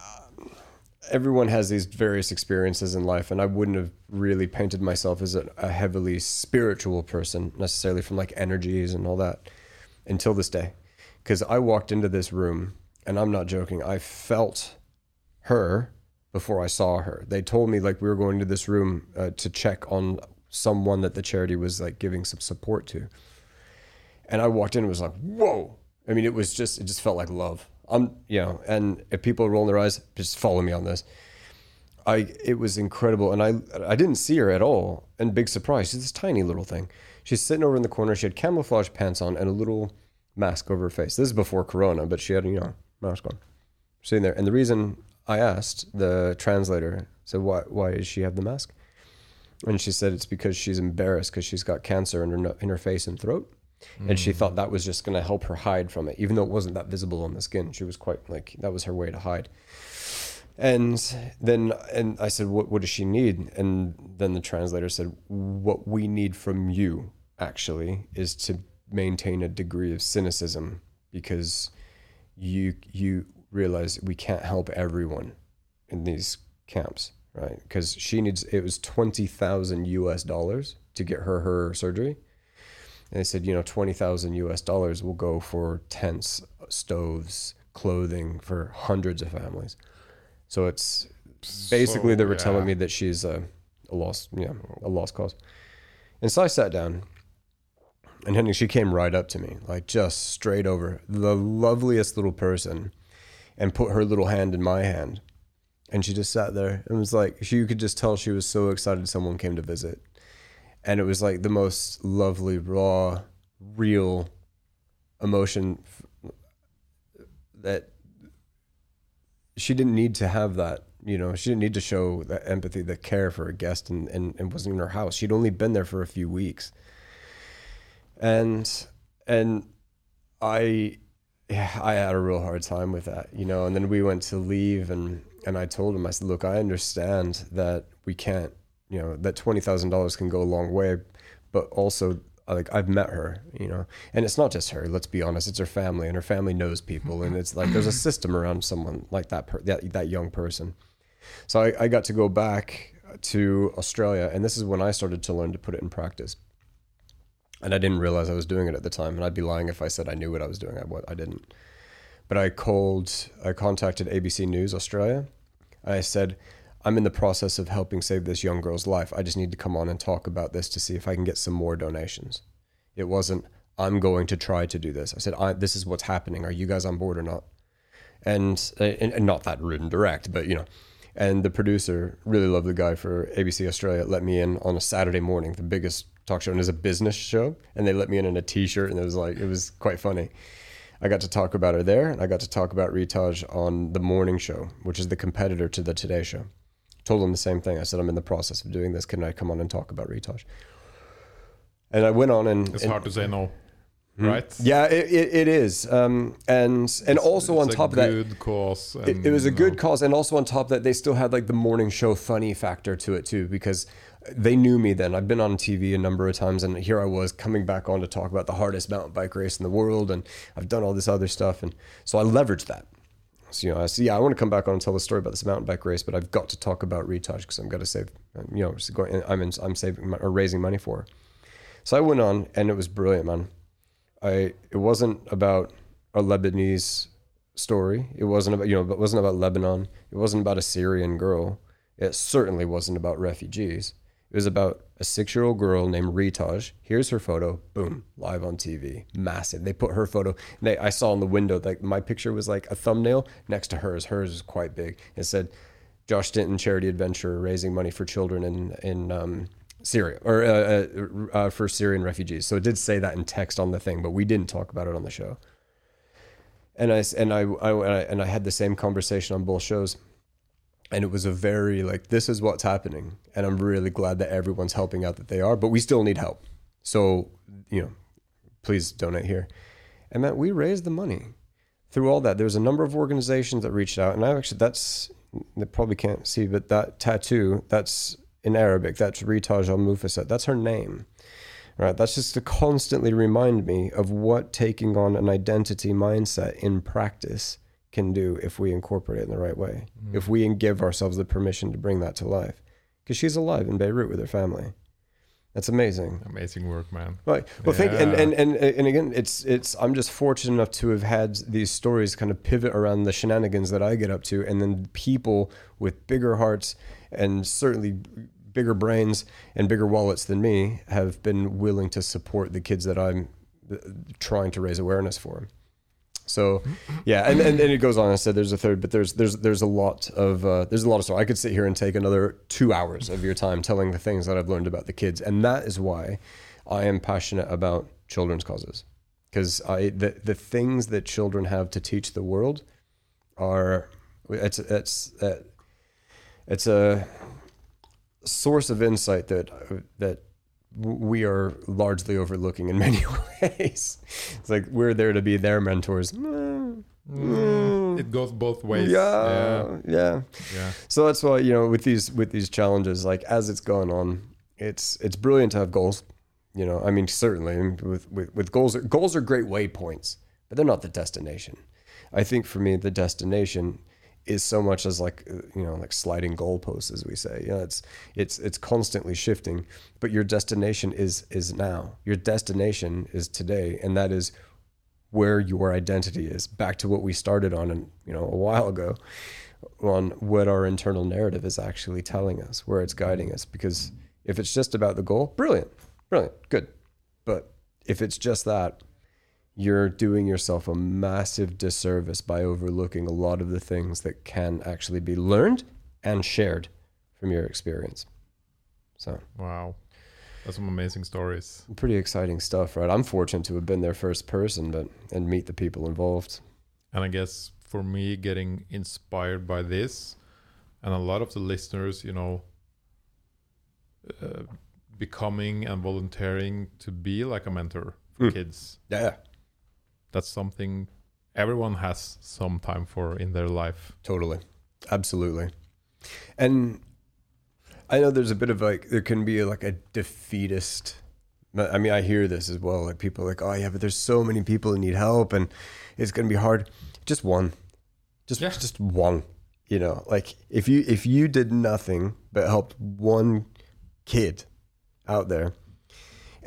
everyone has these various experiences in life, and I wouldn't have really painted myself as a, a heavily spiritual person necessarily from like energies and all that until this day, because I walked into this room, and I'm not joking. I felt her before I saw her. They told me like we were going to this room uh, to check on someone that the charity was like giving some support to. And I walked in and was like, whoa. I mean, it was just, it just felt like love. I'm, you know, and if people are rolling their eyes, just follow me on this. I, it was incredible. And I, I didn't see her at all. And big surprise, she's this tiny little thing. She's sitting over in the corner. She had camouflage pants on and a little mask over her face. This is before Corona, but she had, you know, mask on, sitting there. And the reason I asked the translator, so why, why does she have the mask? And she said it's because she's embarrassed because she's got cancer in her, in her face and throat. And she mm. thought that was just going to help her hide from it, even though it wasn't that visible on the skin. She was quite like, that was her way to hide. And then, and I said, what, what does she need? And then the translator said, what we need from you actually is to maintain a degree of cynicism because you, you realize we can't help everyone in these camps, right? Because she needs, it was 20,000 US dollars to get her her surgery. And they said, you know, 20,000 US dollars will go for tents, stoves, clothing for hundreds of families. So it's basically So, they were yeah. telling me that she's a, a lost, yeah, a lost cause. And so I sat down and Henry, she came right up to me, like just straight over, the loveliest little person, and put her little hand in my hand. And she just sat there and was like, she, you could just tell she was so excited someone came to visit. And it was like the most lovely, raw, real emotion that she didn't need to have that. You know, she didn't need to show that empathy, that care for a guest and, and, and wasn't in her house. She'd only been there for a few weeks. And, and I, yeah, I had a real hard time with that, you know. And then we went to leave, and and I told him, I said, look, I understand that we can't, you know, that twenty thousand dollars can go a long way, but also like I've met her, you know, and it's not just her. Let's be honest, it's her family, and her family knows people, and it's like there's a system around someone like that, per, that that young person. So I, I got to go back to Australia, and this is when I started to learn to put it in practice. And I didn't realize I was doing it at the time, and I'd be lying if I said I knew what I was doing. I, wa- I didn't. But I called, I contacted ABC News Australia. I said, I'm in the process of helping save this young girl's life. I just need to come on and talk about this to see if I can get some more donations. It wasn't, I'm going to try to do this. I said, I, this is what's happening. Are you guys on board or not? And, uh, and, and not that rude and direct, but you know. And the producer, really lovely guy for ABC Australia, let me in on a Saturday morning, the biggest talk show, and it's a business show. And they let me in in a t-shirt, and it was like, it was quite funny. I got to talk about her there, and I got to talk about Ritaj on the morning show, which is the competitor to the Today Show. Told them the same thing. I said, I'm in the process of doing this. Can I come on and talk about Ritaj? And I went on and, It's and- hard to say no, right? yeah, it, it, it is. Um, and and also on It's a top of that, good cause. it, and, it was a good know, cause, and also on top of that, they still had like the morning show funny factor to it too, because they knew me then. I've been on TV a number of times, and here I was coming back on to talk about the hardest mountain bike race in the world, and I've done all this other stuff, and so I leveraged that. So you know, I said, yeah, I want to come back on and tell the story about this mountain bike race, but I've got to talk about Ritaj because I'm got to save, you know, going, I'm in, I'm saving or raising money for her. So I went on, and it was brilliant, man. I it wasn't about a Lebanese story. It wasn't about you know, it wasn't about Lebanon. It wasn't about a Syrian girl. It certainly wasn't about refugees. It was about a six-year-old girl named Ritaj. Here's her photo. Boom, live on TV, massive. They put her photo. And they, I saw in the window like my picture was like a thumbnail next to hers. Hers is quite big. It said, "Josh Stanton Charity Adventure, raising money for children in in um, Syria or uh, uh, uh, for Syrian refugees." So it did say that in text on the thing, but we didn't talk about it on the show. And I and I, I and I had the same conversation on both shows and it was a very like this is what's happening. And i'm really glad that everyone's helping out that they are but we still need help. So you know please donate here. And that we raised the money through all that. There was a number of organizations that reached out. And i actually that's they probably can't see but that tattoo that's in arabic. That's ritaj al mufasa that's her name right? That's just to constantly remind me of what taking on an identity mindset in practice can do if we incorporate it in the right way. Mm. If we give ourselves the permission to bring that to life. Because she's alive in Beirut with her family. That's amazing. Amazing work, man. Right. Well, think and, Yeah. and and and again, it's it's. I'm just fortunate enough to have had these stories kind of pivot around the shenanigans that I get up to, and then people with bigger hearts and certainly bigger brains and bigger wallets than me have been willing to support the kids that I'm uh, trying to raise awareness for. So, yeah, and, and, and it goes on. I said there's a third, but there's there's there's a lot of uh, there's a lot of stuff. I could sit here and take another two hours of your time telling the things that I've learned about the kids, and that is why I am passionate about children's causes because I the the things that children have to teach the world are it's it's uh, it's a source of insight that that we are largely overlooking in (laughs) many ways. It's like we're there to be their mentors. Mm, Mm. It goes both ways. yeah, yeah. yeah. So that's why you know with these with these challenges, like as it's going on, it's it's brilliant to have goals. You know, I mean, certainly with with, with goals, goals are great waypoints, but they're not the destination. I think for me, the destination is so much as like uh, you know like sliding goalposts, as we say. You know, it's it's it's constantly shifting, but your destination is is now. Your destination is today, and that is where your identity is. Back to what we started on, and you know, a while ago on what our internal narrative is actually telling us, where it's guiding us. Because if it's just about the goal, brilliant, brilliant, good. But if it's just that, you're doing yourself a massive disservice by overlooking a lot of the things that can actually be learned and shared from your experience. So, Wow. That's some amazing stories. pretty exciting stuff, right? I'm fortunate to have been there first person, but and meet the people involved. And I guess for me, getting inspired by this, and a lot of the listeners, you know, uh, becoming and volunteering to be like a mentor for Mm. kids. Yeah, That's something everyone has some time for in their life. Totally. Absolutely. And I know there's a bit of like, there can be like a defeatist. I mean, I hear this as well. Like people are like, oh, yeah, but there's so many people that need help and it's going to be hard. Just one. Just, Yeah. just one. You know, like if you if you did nothing but helped one kid out there,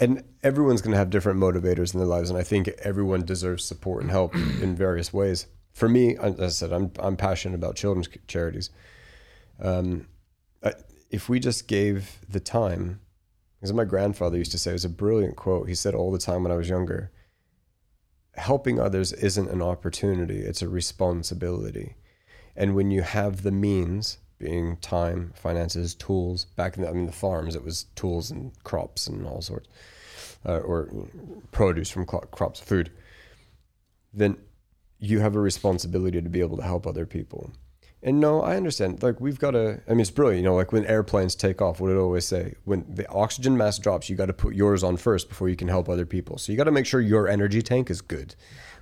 and everyone's going to have different motivators in their lives and i think everyone deserves support and help (clears throat) in various ways. For me as i said i'm, I'm passionate about children's charities. Um, I, if we just gave the time as my grandfather used to say it was a brilliant quote he said all the time when i was younger helping others isn't an opportunity it's a responsibility. And when you have the means being time finances tools. Back in the, i mean the farms it was tools and crops and all sorts uh, or produce from cro- crops food. Then you have a responsibility to be able to help other people. And no i understand like we've got to i mean it's brilliant you know like when airplanes take off what it always say when the oxygen mask drops you got to put yours on first before you can help other people. So you got to make sure your energy tank is good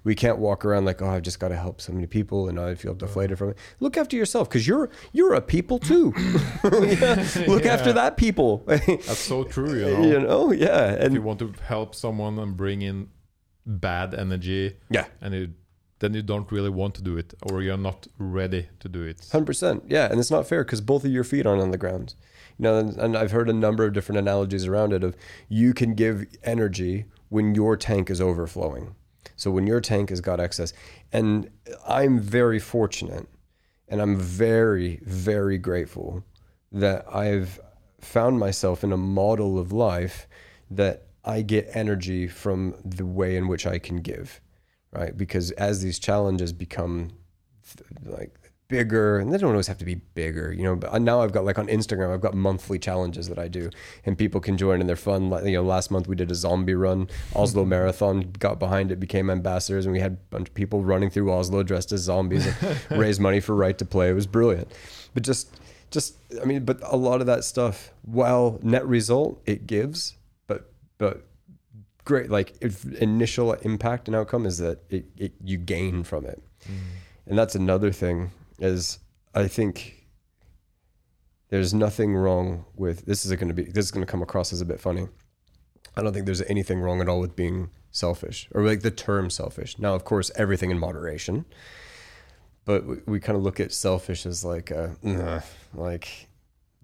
we can't walk around like oh i've just got to help so many people and i feel deflated from it look after yourself because you're you're a people too (laughs) (laughs) Yeah, look Yeah. after that people (laughs) That's so true, you know. you know yeah If you want to help someone and bring in bad energy, yeah and you, then you don't really want to do it, or you're not ready to do it. Hundred percent, yeah, and it's not fair because both of your feet aren't on the ground. You know, and, and I've heard a number of different analogies around it. Of you can give energy when your tank is overflowing. So when your tank has got excess, and I'm very fortunate, and I'm very very grateful that I've found myself in a model of life that I get energy from the way in which I can give, right? Because as these challenges become like bigger and they don't always have to be bigger you know but uh, now i've got like on instagram i've got monthly challenges that i do and people can join and they're fun like you know last month we did a zombie run oslo mm-hmm. marathon got behind it became ambassadors and we had a bunch of people running through oslo dressed as zombies and (laughs) raised money for right to play. It was brilliant. But just just i mean but a lot of that stuff while net result it gives but but great like if initial impact and outcome is that it, it you gain from it. Mm. And that's another thing is I think there's nothing wrong with this is going to be this is going to come across as a bit funny. I don't think there's anything wrong at all with being selfish or like the term selfish. Now, of course, everything in moderation, but we, we kind of look at selfish as like a, like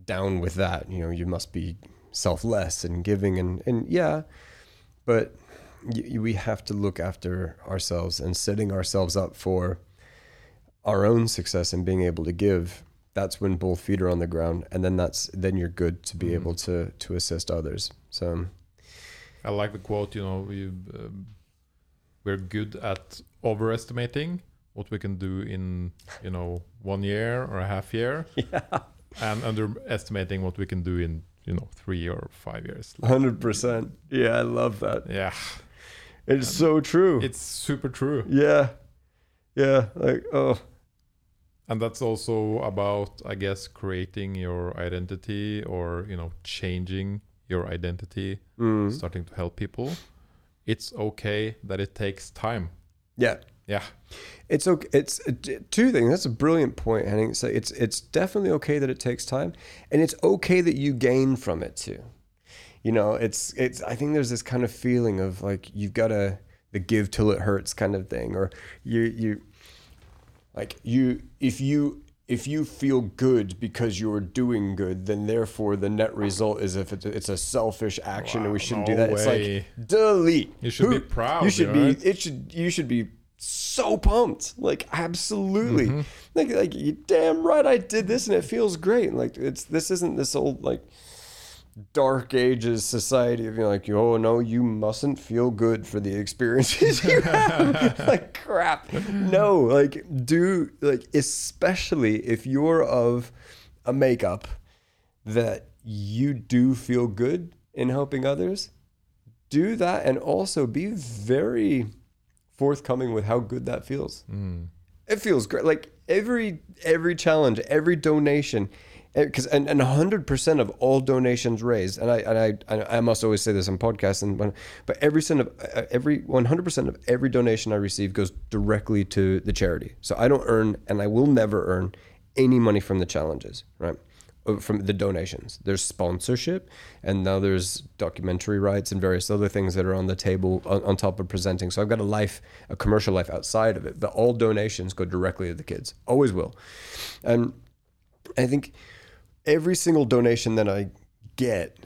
down with that. You know, you must be selfless and giving and and yeah, but y- we have to look after ourselves and setting ourselves up for our own success and being able to give that's when both feet are on the ground and then that's then you're good to be Mhm. able to to assist others. So I like the quote. You know, we um, we're good at overestimating what we can do in you know one year or a half year, (laughs) yeah. And underestimating what we can do in you know three or five years. 100% yeah i love that. Yeah, it's so true. it's super true, yeah. Yeah like oh and that's also about, I guess, creating your identity or you know changing your identity, mm. starting to help people. It's okay that it takes time. yeah Yeah, It's okay. It's uh, two things. That's a brilliant point, Henning. So it's it's definitely okay that it takes time, and it's okay that you gain from it too. You know, it's it's. I think there's this kind of feeling of like you've got to the give till it hurts kind of thing, or you you like you if you if you feel good because you're doing good, then therefore the net result is if it's a, it's a selfish action and we shouldn't no do that. It's like delete. You should be proud, You should right? be. It should. You should be so pumped. Like absolutely. Mm-hmm. Like like you damn right I did this and it feels great. Like it's this isn't this old like dark ages society of you know, like oh no you mustn't feel good for the experiences you have. (laughs) Like crap. No like do like especially if you're of a makeup that you do feel good in helping others do that and also be very forthcoming with how good that feels. Mm. it feels great. Like every every challenge every donation because and, and 100% of all donations raised and I, and I I must always say this on podcasts and when, but every cent of uh, every 100% of every donation I receive goes directly to the charity. So I don't earn and I will never earn any money from the challenges right? Uh, from the donations. There's sponsorship and now there's documentary rights and various other things that are on the table on, on top of presenting. So I've got a life a commercial life outside of it but all donations go directly to the kids. Always will. And I think every single donation that I get,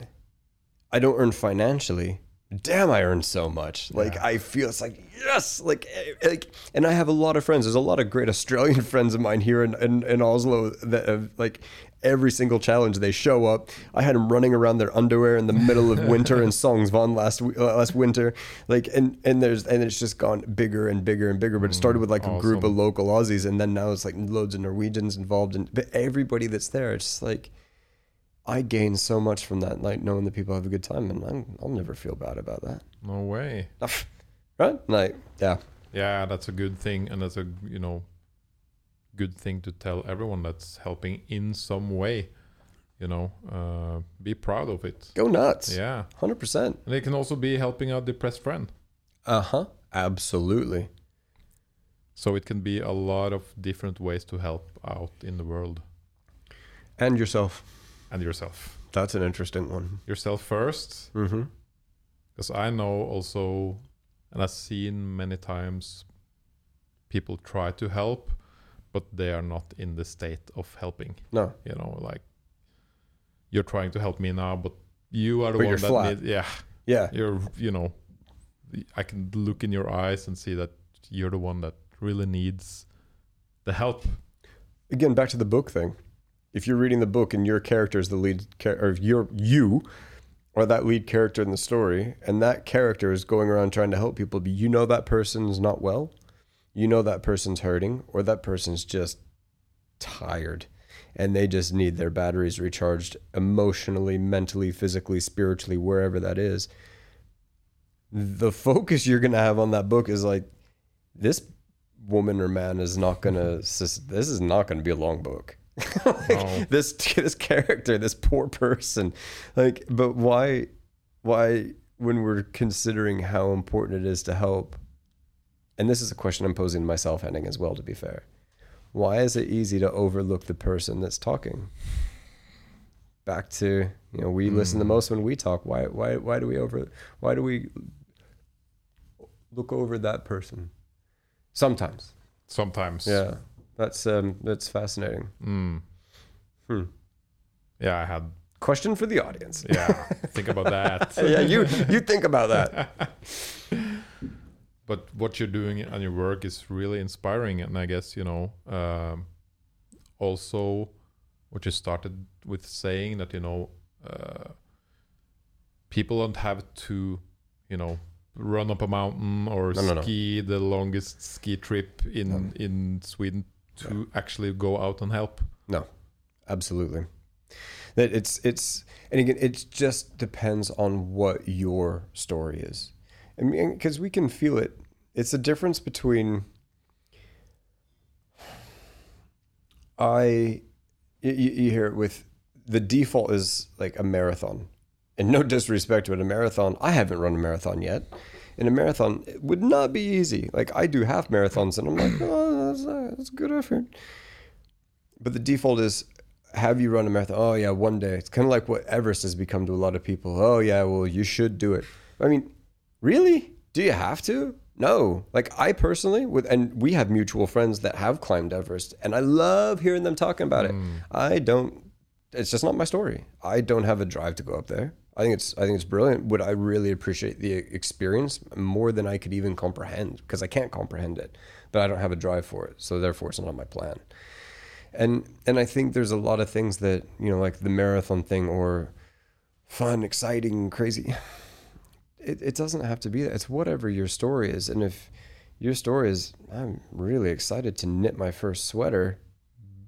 I don't earn financially. Damn, I earn so much. Like Yeah. I feel it's like yes, like eh, like, and I have a lot of friends. There's a lot of great Australian (laughs) friends of mine here in in, in Oslo that have like every single challenge they show up. I had them running around their underwear in the middle of winter in (laughs) Sognsvann last uh, last winter. Like and and there's and it's just gone bigger and bigger and bigger. But it started with like a group of local Aussies, and then now it's like loads of Norwegians involved. And but everybody that's there, it's just like I gain so much from that, like knowing that people have a good time, and I'm, I'll never feel bad about that, No way. (laughs) right? Like, yeah, Yeah, that's a good thing, and that's a you know good thing to tell everyone that's helping in some way. You know, uh, be proud of it. go nuts, Yeah, hundred percent. and it can also be helping out a depressed friend. Uh huh. Absolutely. So it can be a lot of different ways to help out in the world And yourself. and yourself. That's an interesting one. Yourself first, Mm-hmm. because I know also, and I've seen many times people try to help, but they are not in the state of helping. No. You know, like you're trying to help me now, but you are the But one that flat. need, yeah, Yeah. you're you know, I can look in your eyes and see that you're the one that really needs the help. Again, back to the book thing. If you're reading the book and your character is the lead, char- or you're you, or that lead character in the story, and that character is going around trying to help people, but you know that person's not well, you know that person's hurting, or that person's just tired, and they just need their batteries recharged emotionally, mentally, physically, spiritually, wherever that is. The focus you're gonna have on that book is like, this woman or man is not gonna. This is not gonna be a long book. (laughs) Like, No. This this character, this poor person, like, but why, why when we're considering how important it is to help, and this is a question I'm posing to myself, Henning, as well. To be fair, why is it easy to overlook the person that's talking? back to you know we listen the most when we talk. Why why why do we over why do we look over that person? Sometimes, Sometimes. yeah. That's um that's fascinating. Mm. Hmm. Yeah, I had. Question for the audience. Yeah, think about that. (laughs) yeah, you you think about that. (laughs) but what you're doing and your work is really inspiring and i guess you know um, also what you started with saying that you know uh, people don't have to you know run up a mountain or No, no, no. ski the longest ski trip in No. in sweden to actually go out and help No. Absolutely. That it's it's and again it just depends on what your story is. I mean because we can feel it. It's the difference between I you, you hear it with the default is like a marathon. And no disrespect to it, a marathon. I haven't run a marathon yet. In a marathon, it would not be easy. Like I do half marathons, and I'm like, oh, that's, uh, that's a good effort. But the default is have you run a marathon? Oh yeah, one day. It's kind of like what Everest has become to a lot of people. Oh yeah, well you should do it. I mean, really? Do you have to? No. Like I personally with and we have mutual friends that have climbed Everest and I love hearing them talking about it. Hmm. I don't it's just not my story. I don't have a drive to go up there. I think it's I think it's brilliant. Would I really appreciate the experience more than I could even comprehend because I can't comprehend it, but I don't have a drive for it. So therefore it's not on my plan and and I think there's a lot of things that you know, like the marathon thing or fun, exciting, crazy. (laughs) It it doesn't have to be that. It's whatever your story is, and if your story is, I'm really excited to knit my first sweater.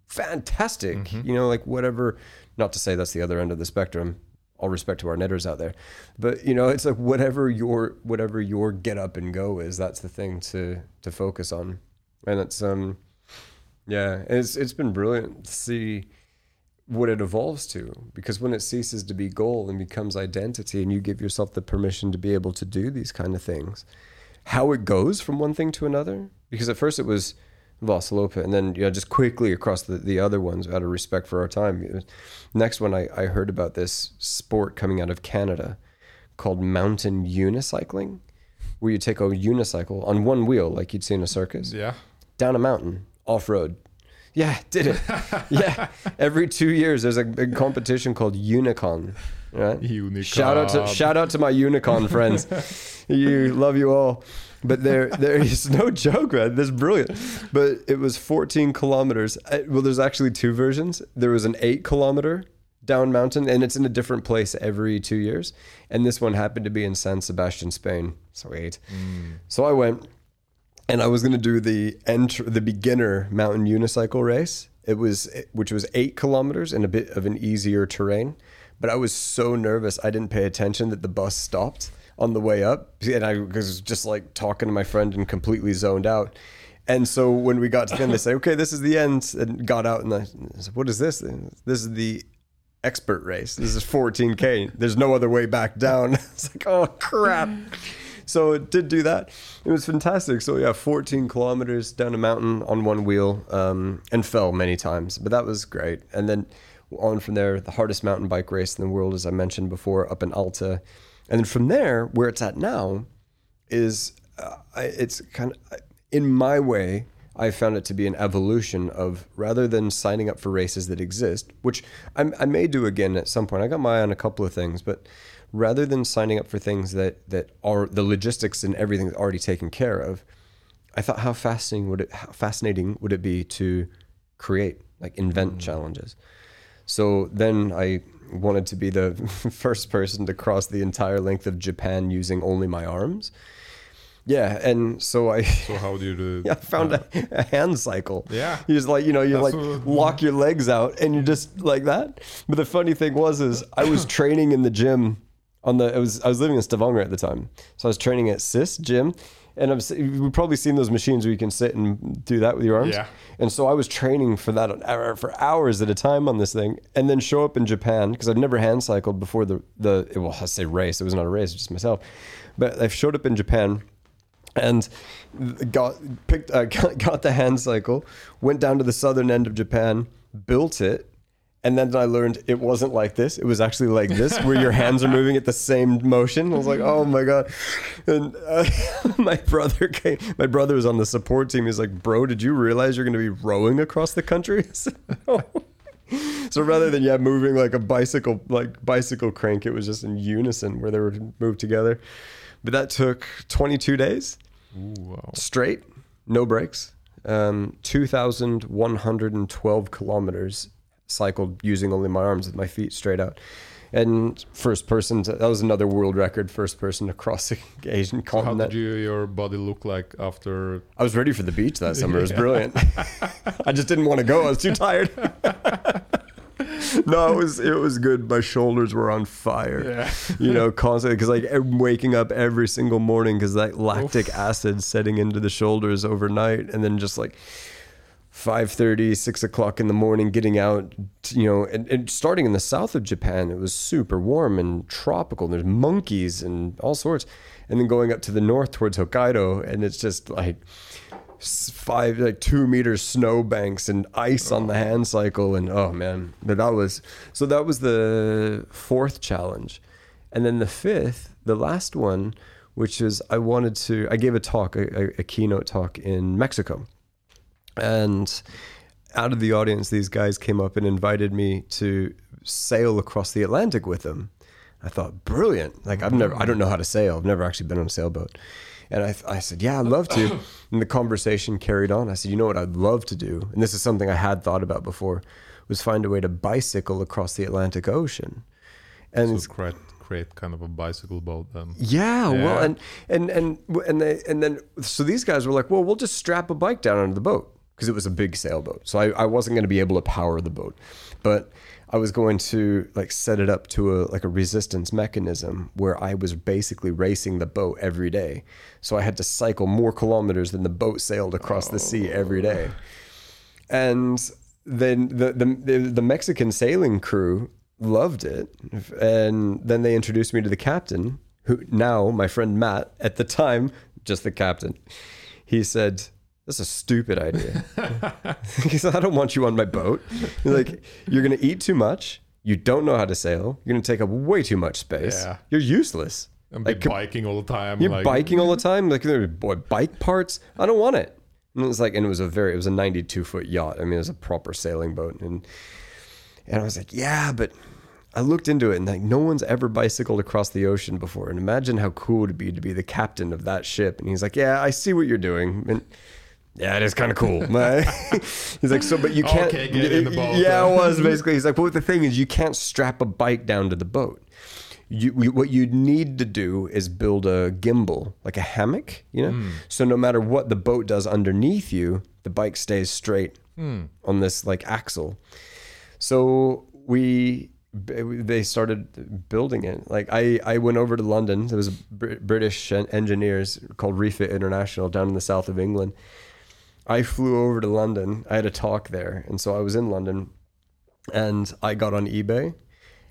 Fantastic, you know, like whatever. Not to say that's the other end of the spectrum. All respect to our knitters out there, but you know, it's like whatever your whatever your get up and go is. That's the thing to to focus on, and it's um yeah, it's it's been brilliant to see what it evolves to because when it ceases to be goal and becomes identity and you give yourself the permission to be able to do these kind of things how it goes from one thing to another because at first it was Vasaloppet and then you know, just quickly across the, the other ones out of respect for our time next one I, I heard about this sport coming out of Canada called mountain unicycling where you take a unicycle on one wheel like you'd see in a circus yeah down a mountain off road. Yeah, did it. (laughs) yeah, every two years there's a big competition called Unicon. Right? Unicon. Shout out to shout out to my Unicon friends. (laughs) you love you all. But there there is no joke, man. This is brilliant. But it was 14 kilometers. Well, there's actually two versions. There was an eight kilometer down mountain, and it's in a different place every two years. And this one happened to be in San Sebastian, Spain. Sweet. Mm. So I went and I was going to do the enter the beginner mountain unicycle race. It was which was eight kilometers in a bit of an easier terrain, but I was so nervous I didn't pay attention that the bus stopped on the way up, and I was just like talking to my friend and completely zoned out. And so when we got to the end, they say, "Okay, this is the end," and got out, and I said, "What is this? This is the expert race. This is 14k. There's no other way back down." (laughs) it's like, "Oh crap." Mm-hmm. So it did do that. It was fantastic. So yeah, 14 kilometers down a mountain on one wheel, um, and fell many times, but that was great. And then on from there, the hardest mountain bike race in the world, as I mentioned before, up in Alta, and then from there, where it's at now, is uh, it's kind of in my way. I found it to be an evolution of rather than signing up for races that exist, which I, I may do again at some point. I got my eye on a couple of things, but rather than signing up for things that that are the logistics and everything is already taken care of, I thought how fascinating would it how fascinating would it be to create like invent mm. challenges. So then I wanted to be the (laughs) first person to cross the entire length of Japan using only my arms. Yeah, and so I So (laughs) how do you do? yeah, I found a, a hand cycle. Yeah. You just like, you know, you That's like lock your legs out and you just like that. But the funny thing was is I was (laughs) training in the gym on the I was I was living in Stavanger at the time. So I was training at SIS gym and I've you've probably seen those machines where you can sit and do that with your arms. Yeah. And so I was training for that for hours at a time on this thing and then show up in Japan because I've never hand cycled before the the well I say race, it was not a race, just myself. But I showed up in Japan and got picked uh, got, (laughs) got the hand cycle went down to the southern end of japan built it And then I learned it wasn't like this. It was actually like this, where your hands are moving at the same motion. I was like, oh my god! And uh, (laughs) my brother came. My brother was on the support team. He's like, bro, did you realize you're going to be rowing across the country? (laughs) Said, no. So rather than yeah moving like a bicycle like bicycle crank, it was just in unison where they were moved together. But that took 22 days Ooh, wow. straight, no breaks. Um, 2,112 kilometers cycled using only my arms with my feet straight out. And first person, to, that was another world record, first person across the (laughs) Asian So how did you, your body look like after? I was ready for the beach that summer. It was (laughs) brilliant. (laughs) I just didn't want to go. I was too tired. no, it was it was good. My shoulders were on fire. Yeah. You know, constantly because like I'm waking up every single morning because that lactic acid setting into the shoulders overnight, and then just like 5.30 6 o'clock in the morning getting out you know and, and starting in the south of japan it was super warm and tropical there's monkeys and all sorts and then going up to the north towards hokkaido and it's just like five like two meters snow banks and ice on the hand cycle and oh man but that was so that was the fourth challenge. And then the fifth the last one which is i wanted to i gave a talk a, a, a keynote talk in mexico and out of the audience, these guys came up and invited me to sail across the Atlantic with them. I thought, brilliant. Like, I've never, I don't know how to sail. I've never actually been on a sailboat. And I, I said, yeah, I'd love to. And the conversation carried on. I said, you know what I'd love to do? And this is something I had thought about before was find a way to bicycle across the Atlantic Ocean. And So it's create create kind of a bicycle boat then. yeah, well, and and and and they and then so these guys were like, well, we'll just strap a bike down onto the boat because it was a big sailboat. So I, I wasn't going to be able to power the boat, but I was going to like set it up to a like a resistance mechanism where I was basically racing the boat every day. So I had to cycle more kilometers than the boat sailed across the sea every oh. day. And then the, the the the Mexican sailing crew loved it, and then they introduced me to the captain, who now my friend Matt at the time just the captain. He said, "That's a stupid idea." (laughs) (laughs) because "I don't want you on my boat. Like, you're gonna eat too much. You don't know how to sail. You're gonna take up way too much space. Yeah. You're useless. I'm Like, biking all the time. you're like, biking all the time. Like there boy, bike parts. I don't want it. And it was like, and it was a very, it was a 92 foot yacht. I mean, it was a proper sailing boat. And and I was like, yeah, but I looked into it and like no one's ever bicycled across the ocean before. And imagine how cool it'd be to be the captain of that ship. And he's like, yeah, I see what you're doing. And yeah, it is kind of cool. (laughs) (laughs) he's like, so, but you can't. Okay, get in the boat. Yeah, it was basically. He's like, but the thing is, you can't strap a bike down to the boat. You, you, what you need to do is build a gimbal, like a hammock, you know? Hmm. So no matter what the boat does underneath you, the bike stays straight hmm. on this like axle. So we they started building it. Like I I went over to London. There was Br- British engineers called Refit International down in the south of England. I flew over to London. I had a talk there, and so I was in London, and I got on eBay.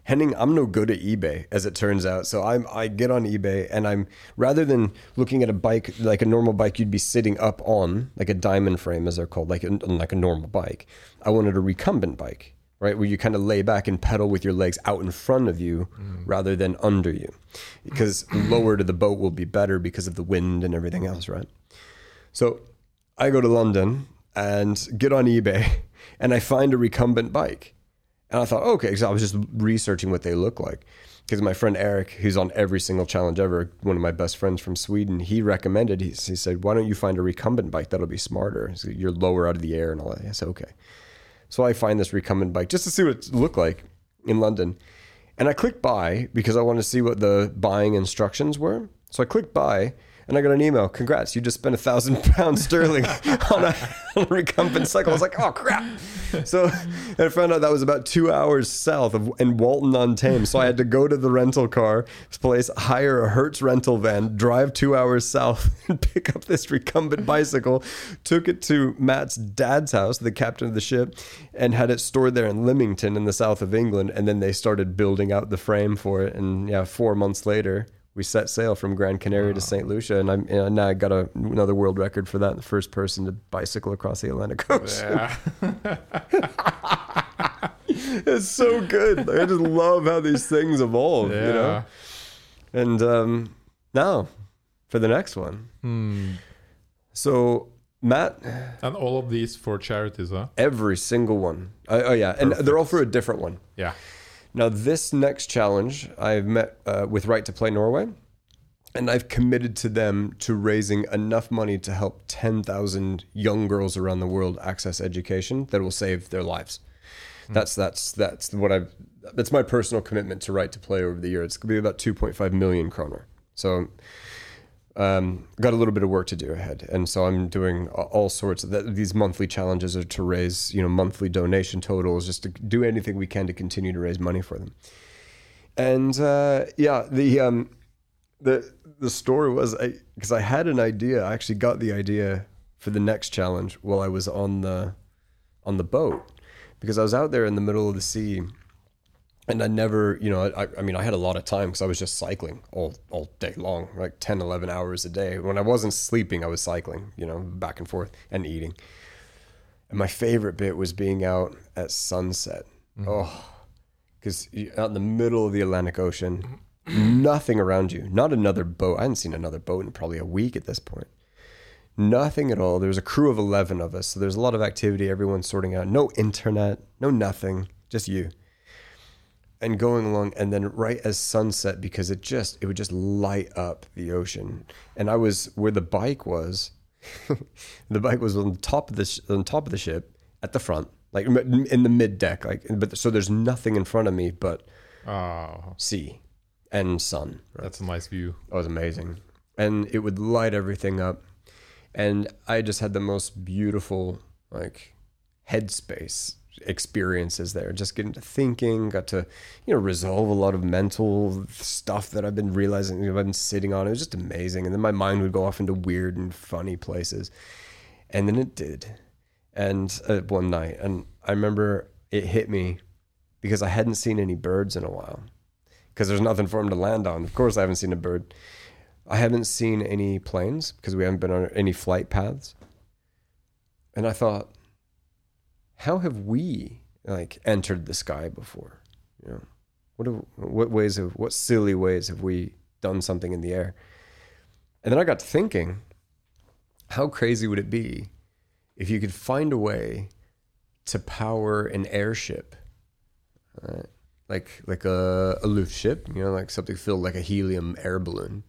Henning, I'm no good at eBay, as it turns out. So I'm I get on eBay, and I'm rather than looking at a bike like a normal bike you'd be sitting up on, like a diamond frame as they're called, like a, like a normal bike. I wanted a recumbent bike, right, where you kind of lay back and pedal with your legs out in front of you mm. rather than under you, because lower to the boat will be better because of the wind and everything else, right? So I go to London and get on eBay (laughs) and I find a recumbent bike. And I thought, okay, so I was just researching what they look like. Because my friend Eric, who's on every single challenge ever, one of my best friends from Sweden, he recommended, he, he said, why don't you find a recumbent bike? That'll be smarter. You're lower out of the air and all that. I said, okay. So I find this recumbent bike just to see what it looked like in London. And I clicked buy because I wanted to see what the buying instructions were. So I clicked buy and I got an email. Congrats, you just spent a thousand (laughs) pounds sterling (laughs) on a, (laughs) on a recumbent cycle. I was like, oh crap. So and I found out that was about two hours south of in Walton on Thames. So I had to go to the rental car place, hire a Hertz rental van, drive two hours south, and pick up this recumbent bicycle. Took it to Matt's dad's house, the captain of the ship, and had it stored there in Lymington in the south of England. And then they started building out the frame for it. And yeah, four months later, we set sail from Grand Canaria to St. Lucia, and I'm and now I got a, another world record for that. The first person to bicycle across the Atlantic Ocean. Yeah. (laughs) it's so good. Like, I just love how these things evolve, yeah. you know. And um, now for the next one. Hmm. So Matt, And all of these for charities, huh? every single one. Oh, oh yeah, and they're all for a different one. Yeah. Now, this next challenge, I've met uh, with Right to Play Norway, and I've committed to them to raising enough money to help 10,000 young girls around the world access education that will save their lives. That's that's that's what I've that's my personal commitment to Right to Play over the year. It's gonna be about 2.5 million kroner. So um, got a little bit of work to do ahead, and so I'm doing all sorts of. These monthly challenges are to raise, you know, monthly donation totals, just to do anything we can to continue to raise money for them. And uh, yeah, the um, the the story was I because I had an idea. I actually got the idea for the next challenge while I was on the on the boat because I was out there in the middle of the sea and I never, you know, I, I mean, I had a lot of time because I was just cycling all, all day long, like 10, 11 hours a day. When I wasn't sleeping, I was cycling, you know, back and forth and eating. And my favorite bit was being out at sunset. Mm-hmm. Oh, because out in the middle of the Atlantic Ocean, nothing around you, not another boat. I hadn't seen another boat in probably a week at this point. Nothing at all. There was a crew of 11 of us. So there's a lot of activity. Everyone's sorting out. No internet, no nothing, just you and going along and then right as sunset because it just it would just light up the ocean. And i was where the bike was (laughs) the bike was on top of the sh- on top of the ship at the front like in the mid deck like but so there's nothing in front of me but Oh, sea and sun. That's a nice view. it was amazing. And it would light everything up. And i just had the most beautiful like headspace experiences there. Just getting to thinking got to you know resolve a lot of mental stuff that i've been realizing i've been sitting on. It was just amazing. And then my mind would go off into weird and funny places. And then it did. And uh, one night. And i remember it hit me because i hadn't seen any birds in a while. Because there's nothing for them to land on. Of course i haven't seen a bird. I haven't seen any planes because we haven't been on any flight paths. And I thought, how have we like entered the sky before? You know, what have, what ways of what silly ways have we done something in the air? And then I got thinking, how crazy would it be if you could find a way to power an airship, uh, like like a, a ship, you know, like something filled like a helium air balloon,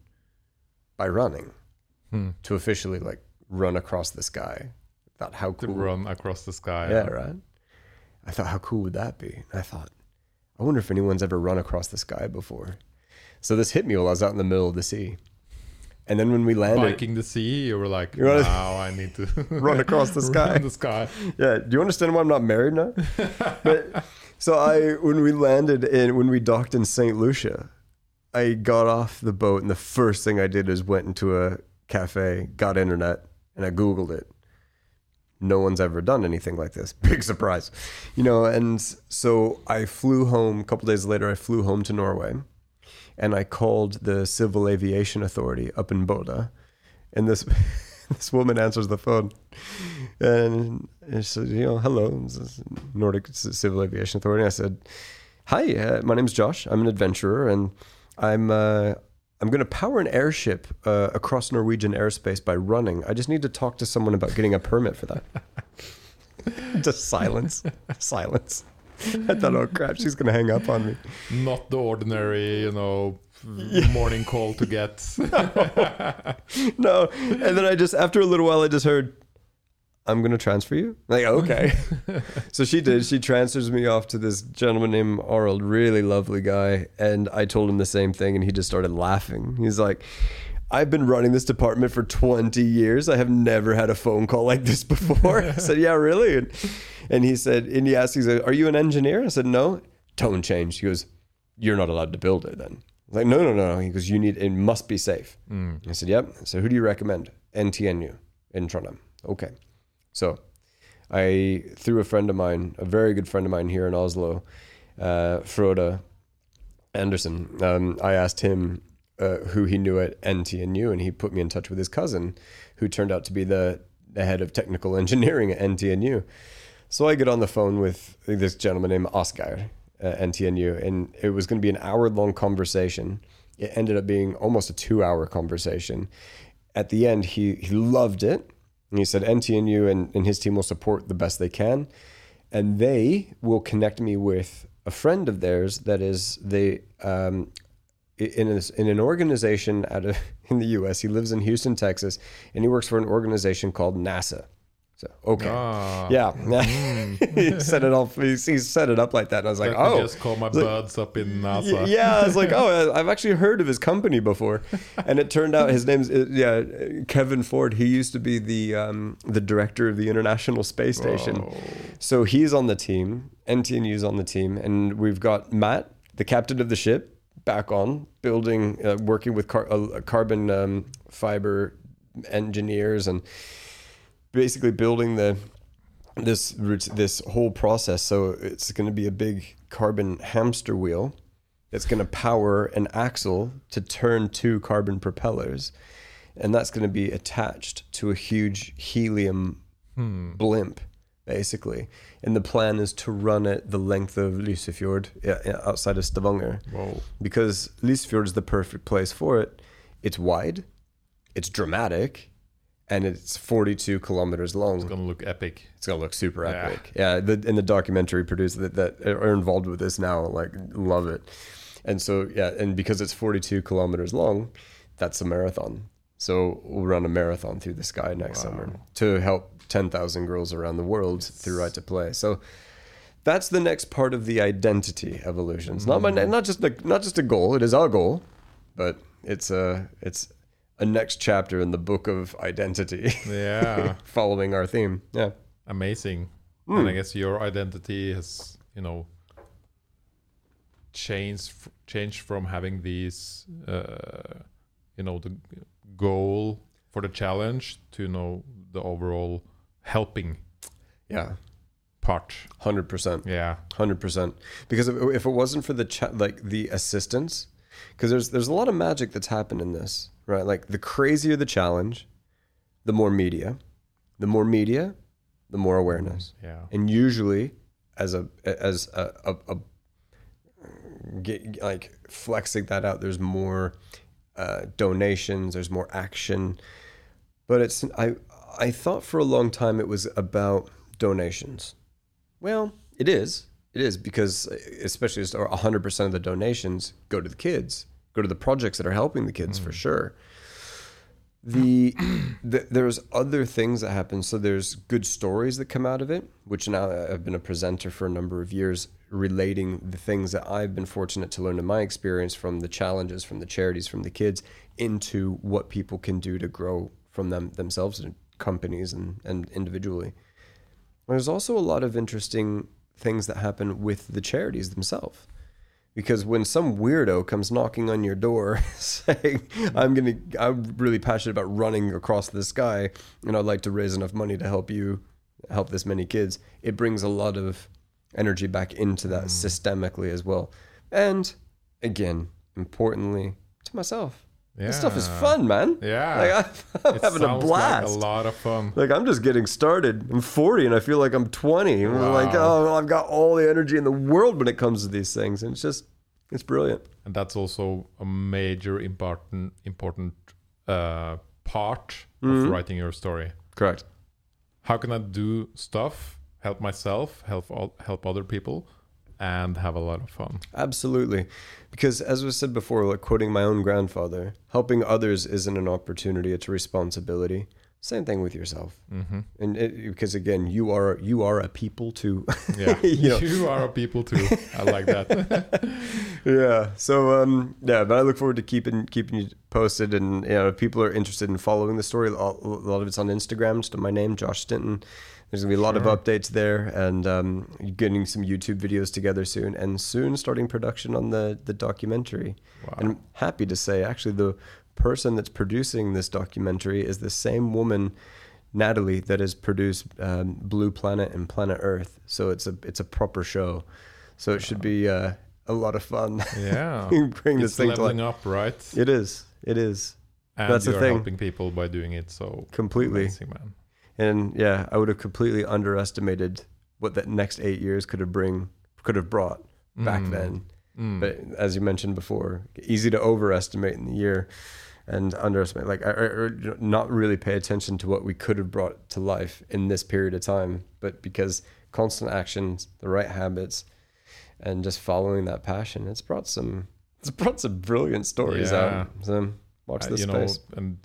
by running Hmm. to officially like run across the sky. Thought how To cool. run across the sky. Yeah, right. I thought how cool would that be? And I thought, I wonder if anyone's ever run across the sky before. So this hit me while I was out in the middle of the sea. And then when we landed, Biking the sea, you were like, You wanna- now I need to (laughs) Run across the (laughs) sky. The sky. yeah, do you understand why I'm not married now? (laughs) but so I when we landed in when we docked in St. Lucia, I got off the boat and the first thing I did is went into a cafe, got internet, and I googled it. No one's ever done anything like this. (laughs) Big surprise. You know, and so I flew home a couple days later I flew home to Norway and I called the Civil Aviation Authority up in Bodø and this (laughs) this woman answers the phone and, she says, you know, hello, Nordic Civil Aviation Authority. I said, hi, uh, my name's Josh. I'm an adventurer, and I'm uh, I'm going to power an airship uh, across Norwegian airspace by running. I just need to talk to someone about getting a permit for that. (laughs) just silence, silence. I thought, oh crap, she's going to hang up on me. Not the ordinary, you know, morning call to get. (laughs) no. And then I just, after a little while, I just heard, I'm going to transfer you. Like, okay. (laughs) so she did. She transfers me off to this gentleman named Arnold, really lovely guy. And I told him the same thing, and he just started laughing. He's like, I've been running this department for 20 years. I have never had a phone call like this before. I said, Yeah, really? And, and he said, and he asked, he said, Are you an engineer? I said, No. Tone changed. He goes, You're not allowed to build it then. Like, no, no, no. He goes, You need, it must be safe. Mm. I said, Yep. So who do you recommend? NTNU in Trondheim. Okay. So I, through a friend of mine, a very good friend of mine here in Oslo, uh, Frode Anderson, um, I asked him uh, who he knew at NTNU, and he put me in touch with his cousin, who turned out to be the, the head of technical engineering at NTNU. So I get on the phone with this gentleman named Oscar at NTNU, and it was going to be an hour long conversation. It ended up being almost a two hour conversation. At the end, he, he loved it. And he said NTNU and, and his team will support the best they can. And they will connect me with a friend of theirs that is they um, in, a, in an organization out of (laughs) in the U.S. He lives in Houston, Texas, and he works for an organization called NASA. So okay, Ah. yeah, (laughs) he set it off. He, he set it up like that, and I was like, Let oh, just call my It's like- up in NASA. Yeah, I was like, oh, (laughs) I've actually heard of his company before, and it turned out his name's uh, yeah Kevin Ford. He used to be the um, the director of the International Space Station, so he's on the team. NTNU's on the team, and we've got Matt, the captain of the ship, back on building, uh, working with car- uh, carbon um, fiber engineers, and basically building the this this whole process. So it's going to be a big carbon hamster wheel that's going to power an axle to turn two carbon propellers, and that's going to be attached to a huge helium Hmm. blimp, basically. And the plan is to run it the length of Lysefjord outside of Stavanger Whoa. because Lysefjord is the perfect place for it. It's wide, it's dramatic, and it's 42 kilometers long. It's gonna look epic. It's gonna look super epic. Yeah, the, and the documentary producers that, that are involved with this now like love it. And so yeah, and because it's 42 kilometers long, that's a marathon. So we'll run a marathon through the sky next Wow. summer to help 10,000 girls around the world through Right to Play. So that's the next part of the identity evolution. It's not my, mm-hmm. not just a, not just a goal. It is our goal, but it's a it's a next chapter in the book of identity, Yeah. (laughs) following our theme. Yeah. Amazing. Hmm. And I guess your identity has, you know, changed f- changed from having these, uh, you know, the goal for the challenge to you know the overall helping Yeah. part. Hundred percent, Yeah. hundred percent. Because if, if it wasn't for the cha- like the assistance, because there's there's a lot of magic that's happened in this, right? Like the crazier the challenge, the more media, the more media, the more awareness, Yeah. and usually as a as a, a, a get like flexing that out, there's more uh, donations, there's more action, but it's I I thought for a long time it was about donations. Well, it is. It is because especially just 100% of the donations go to the kids, go to the projects that are helping the kids for mm. sure. The, (clears throat) the there's other things that happen. So there's good stories that come out of it, which now I've been a presenter for a number of years, relating the things that I've been fortunate to learn in my experience from the challenges, from the charities, from the kids, into what people can do to grow from them themselves and companies and, and individually. There's also a lot of interesting things that happen with the charities themselves. Because when some weirdo comes knocking on your door (laughs) saying, I'm gonna I'm really passionate about running across the sky and I'd like to raise enough money to help you help this many kids, it brings a lot of energy back into that mm. systemically as well. And again, importantly, to myself. Yeah. This stuff is fun, man. Yeah. Like I'm, I'm (laughs) (laughs) having a blast. Like a lot of fun. Like I'm just getting started. I'm 40 and I feel like I'm 20. And I'm like, oh, I've got all the energy in the world when it comes to these things, and it's just, it's brilliant. and that's also a major important important uh, part of writing your story. Correct. How can I do stuff, help myself, help all, help other people, and have a lot of fun? Absolutely, because as was said before, like quoting my own grandfather, helping others isn't an opportunity; it's a responsibility. Same thing with yourself, hmm and it, because again, you are you are a people too. Yeah, (laughs) You know. you are a people too. I like that. (laughs) yeah. So um, yeah, but I look forward to keeping keeping you posted, and you know, if people are interested in following the story, a a lot of it's on Instagram. Just my name, Josh Stanton. There's gonna be a lot of updates there, and um, getting some YouTube videos together soon, and soon starting production on the the documentary. Wow. And I'm happy to say, actually, the person that's producing this documentary is the same woman. Natalie, that has produced um, Blue Planet and Planet Earth, so it's a it's a proper show, so it should be uh, a lot of fun. yeah, (laughs) bring this it's thing to leveling life. up, right? It is. It is and that's the thing. helping people by doing it. So completely. amazing, man. And yeah, I would have completely underestimated what that next eight years could have bring could have brought back Mm. then. Mm. But as you mentioned before, easy to overestimate in the year and underestimate, like or, or not really pay attention to what we could have brought to life in this period of time. But because constant actions, the right habits, and just following that passion, it's brought some it's brought some brilliant stories Yeah. out. So watch Uh, this you know, and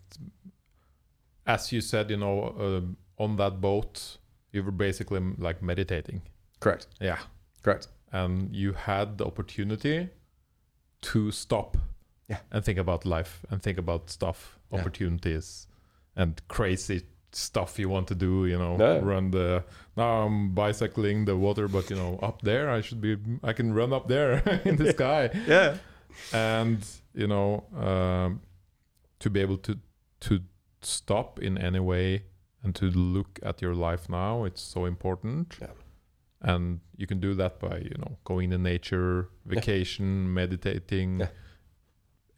as you said, you know, um on that boat, you were basically like meditating. Correct. Yeah, Correct. and you had the opportunity to stop Yeah. and think about life and think about stuff, Yeah. opportunities, and crazy stuff you want to do. You know, run the now I'm bicycling the water, but you know, up there I should be. I can run up there (laughs) in the (laughs) sky Yeah. and you know um, to be able to to stop in any way and to look at your life now it's so important Yeah. and you can do that by you know going to nature vacation meditating Yeah.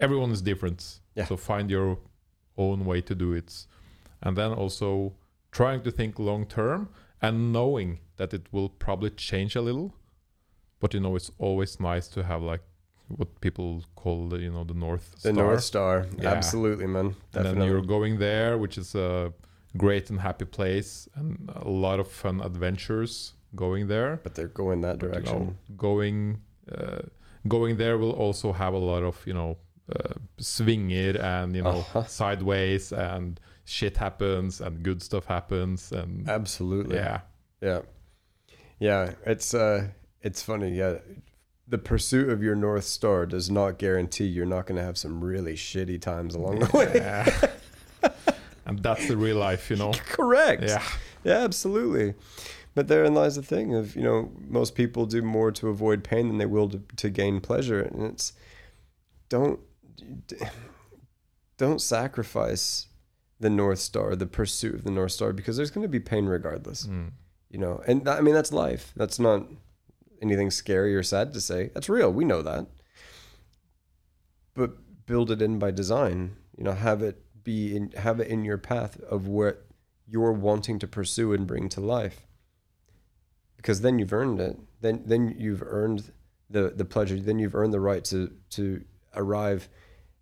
everyone is different Yeah. so find your own way to do it and then also trying to think long term and knowing that it will probably change a little but you know it's always nice to have like what people call the you know the north star. The star North Star. Yeah. Absolutely, man. and then Definitely. you're going there which is a great and happy place and a lot of fun adventures going there but they're going that But, you direction. know, going uh, going there will also have a lot of you know uh, swinger and you know Uh-huh. sideways and shit happens and good stuff happens and Absolutely. yeah Yeah. Yeah, it's uh it's funny, yeah. The pursuit of your North Star does not guarantee you're not going to have some really shitty times along the way. Yeah. (laughs) and that's the real life you know (laughs) Correct. yeah Yeah, absolutely. But therein lies the thing of, you know, most people do more to avoid pain than they will to, to gain pleasure. And it's don't don't sacrifice the North Star, the pursuit of the North Star, because there's going to be pain regardless. Mm. you know and that, i mean that's life that's not anything scary or sad to say that's real we know that but build it in by design you know have it be in have it in your path of what you're wanting to pursue and bring to life because then you've earned it then then you've earned the the pleasure then you've earned the right to to arrive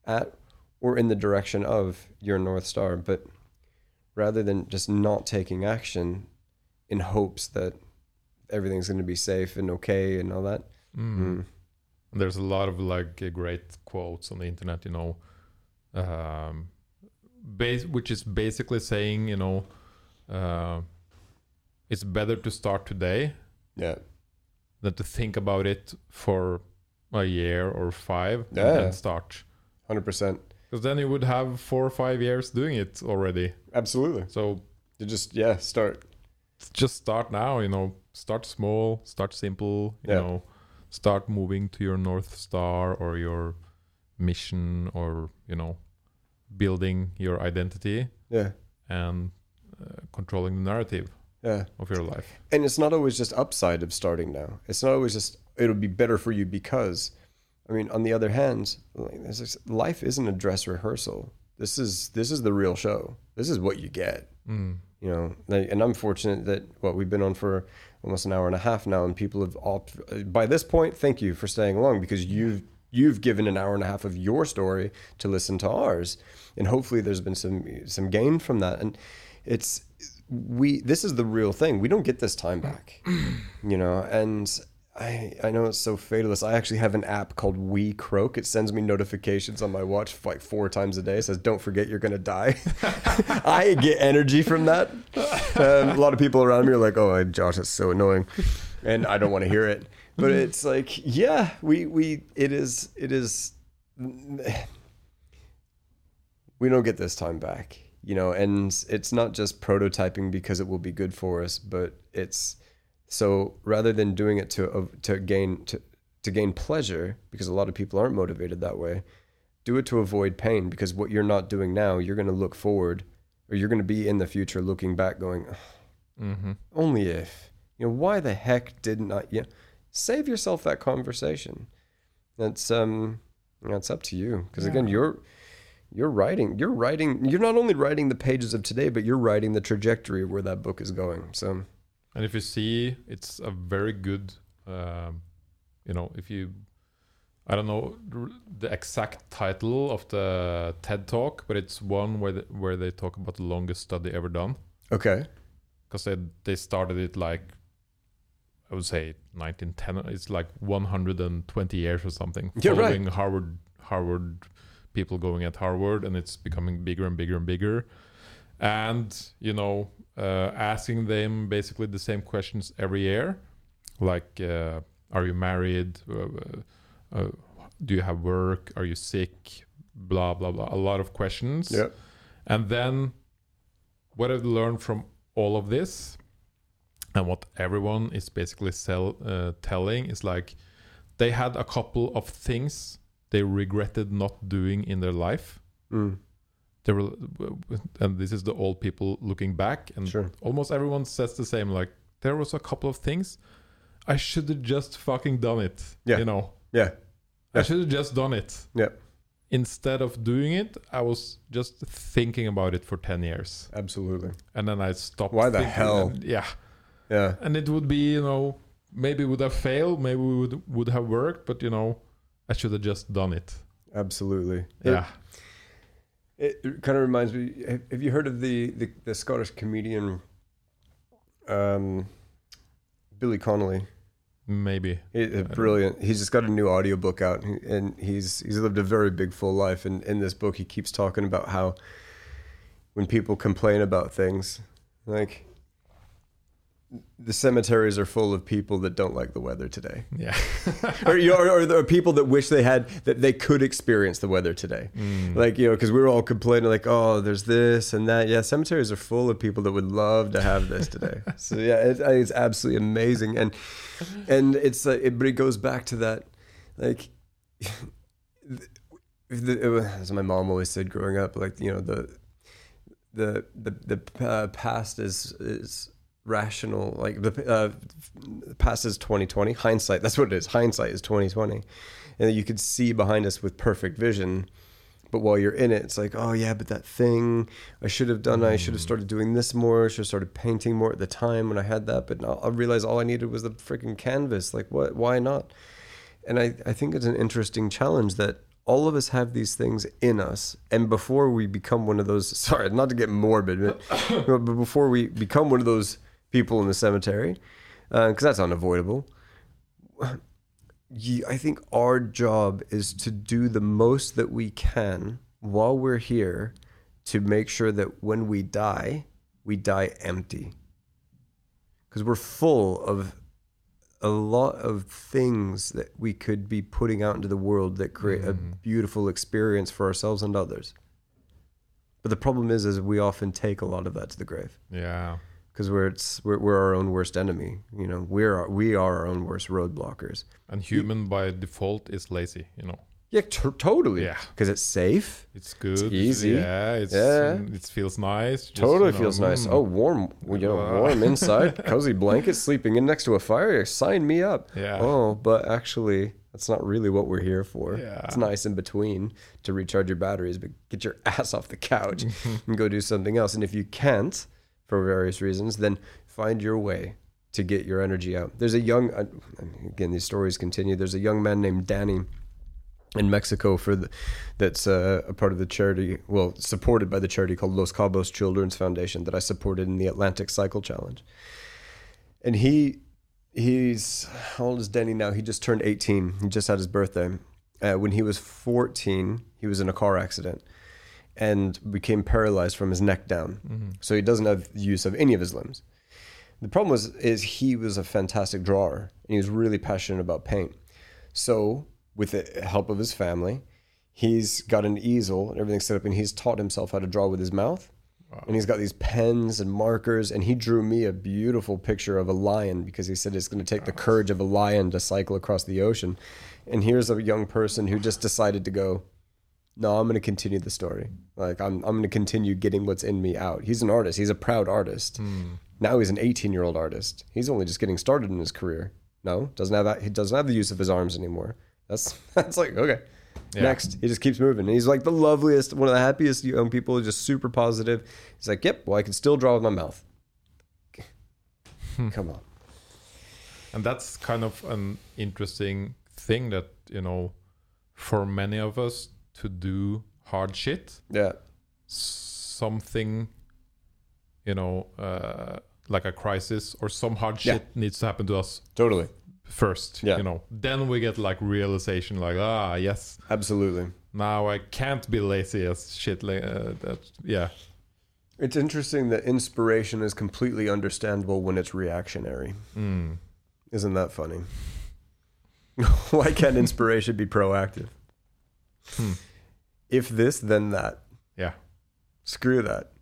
at or in the direction of your north star but rather than just not taking action in hopes that everything's going to be safe and okay and all that. Mm. Mm. There's a lot of like great quotes on the internet, you know, um, base, which is basically saying, you know, uh, it's better to start today Yeah. than to think about it for a year or five Yeah. and then start. 100%. Because then you would have four or five years doing it already. Absolutely. So You just, yeah, start. just start now, you know, start small, start simple, you Yeah. know, start moving to your North Star or your mission or, you know, building your identity Yeah. and uh, controlling the narrative Yeah. of your life. And it's not always just upside of starting now. It's not always just, it'll be better for you because, I mean, on the other hand, like, there's this- life isn't a dress rehearsal. This is, this is the real show. This is what you get. Mm. you know and i'm fortunate that what we've been on for almost an hour and a half now and people have all by this point thank you for staying along because you've you've given an hour and a half of your story to listen to ours and hopefully there's been some some gain from that and it's we this is the real thing we don't get this time back (clears throat) you know and I, I know it's so fatalist. I actually have an app called WeCroak. It sends me notifications on my watch like four times a day. It says, "Don't forget you're gonna die." (laughs) I get energy from that. Um, a lot of people around me are like, "Oh, Josh, that's so annoying," and I don't want to hear it. But it's like, yeah, we we it is it is. (sighs) We don't get this time back, you know, and it's not just prototyping because it will be good for us, but it's so rather than doing it to uh, to gain to to gain pleasure, because a lot of people aren't motivated that way, do it to avoid pain. Because what you're not doing now, you're going to look forward, or you're going to be in the future looking back, going, "Ugh, hmm only if you know why the heck didn't I? You know, save yourself that conversation. That's um, that's up to you. Because again, you're you're writing, you're writing, you're not only writing the pages of today, but you're writing the trajectory of where that book is going. So And if you see, it's a very good, um, you know, if you, I don't know the exact title of the TED talk, but it's one where the, where they talk about the longest study ever done Okay. because they they started it like I would say 1910. It's like 120 years or something. Yeah, right. Harvard Harvard people going at Harvard, and it's becoming bigger and bigger and bigger. And you know, uh, asking them basically the same questions every year, like, uh, are you married? Uh, uh, do you have work? Are you sick? Blah blah blah. A lot of questions. Yeah. And then what I've learned from all of this and what everyone is basically sell, uh, telling is like they had a couple of things they regretted not doing in their life. Mm. They were, and this is the old people looking back, and Sure. almost everyone says the same. Like there was a couple of things I should have just fucking done it. Yeah. You know, Yeah. I should have just done it. Yeah. Instead of doing it, I was just thinking about it for ten years Absolutely. and then I stopped. Why the hell? and- yeah, Yeah. and it would be you know maybe would have failed, maybe would would have worked, but you know I should have just done it. Absolutely. Yeah, It, it kind of reminds me. Have, you heard of the, the, the Scottish comedian um, Billy Connolly? maybe. Uh, brilliant. He's just got a new audiobook out and, and he's he's lived a very big full life and in this book he keeps talking about how when people complain about things like the cemeteries are full of people that don't like the weather today. Yeah, (laughs) or, you know, or, or there are people that wish they had that they could experience the weather today. Mm. Like you know, because we were all complaining, like, oh, there's this and that. Yeah, cemeteries are full of people that would love to have this today. (laughs) so yeah, it, it's absolutely amazing, and and it's like, it, but it goes back to that, like, (laughs) the, as my mom always said growing up, like you know the the the the uh, past is is rational like the uh, past is 2020 hindsight that's what it is. Hindsight is 2020 and you could see behind us with perfect vision but while you're in it it's like oh yeah but that thing i should have done i should have started doing this more I should have started painting more at the time when i had that but now i realized all i needed was the freaking canvas. Like what why not? And I, I think it's an interesting challenge that all of us have these things in us and before we become one of those (laughs) sorry not to get morbid but, (coughs) but before we become one of those people in the cemetery uh, because that's unavoidable. You, i think our job is to do the most that we can while we're here to make sure that when we die we die empty. Because we're full of a lot of things that we could be putting out into the world that create a mm. beautiful experience for ourselves and others. But the problem is, is we often take a lot of that to the grave. Yeah, because we're it's we're, we're our own worst enemy. You know, we're we are our own worst roadblockers. and human by default is lazy. You know, Yeah, t- totally. Yeah. because it's safe. it's good. easy. Yeah, it's Yeah. it feels nice. just, totally you know, feels nice. mm. Oh, warm. You know, Uh. warm inside, (laughs) cozy blanket, sleeping in next to a fire. Sign me up. Yeah. Oh, but actually, that's not really what we're here for. Yeah. It's nice in between to recharge your batteries, but get your (laughs) ass off the couch (laughs) and go do something else. And if you can't, for various reasons, then find your way to get your energy out. There's a young, uh, again, these stories continue. There's a young man named Danny in Mexico for the, that's uh, a part of the charity, well, supported by the charity called Los Cabos Children's Foundation that I supported in the Atlantic Cycle Challenge. And he, he's how old is Danny now? He just turned 18. He just had his birthday. Uh, when he was 14, he was in a car accident and became paralyzed from his neck down. Mm-hmm. So he doesn't have use of any of his limbs. The problem was is he was a fantastic drawer and he was really passionate about paint. So with the help of his family, he's got an easel and everything set up and he's taught himself how to draw with his mouth. And he's got these pens and markers and he drew me a beautiful picture of a lion because he said it's going to take the courage of a lion to cycle across the ocean. And here's a young person who just decided to go, no, I'm going to continue the story. Like I'm, I'm going to continue getting what's in me out. He's an artist. He's a proud artist. Hmm. Now he's an 18 year old artist. He's only just getting started in his career. No, doesn't have that. He doesn't have the use of his arms anymore. That's (laughs) that's like okay. Yeah. Next, he just keeps moving. And he's like the loveliest, one of the happiest young people. Just super positive. He's like, yep. Well, I can still draw with my mouth. Hmm. Come on. And that's kind of an interesting thing that, you know, for many of us to do hard shit, Yeah. something, you know, uh, like a crisis or some hard Yeah. shit needs to happen to us Totally. first. Yeah. You know, then we get like realization, like, ah, yes, Absolutely. now I can't be lazy as shit. Like, uh, that, yeah. It's interesting that inspiration is completely understandable when it's reactionary. Mm. Isn't that funny? (laughs) Why can't inspiration be proactive? Hmm. If this, then that. Yeah. Screw that.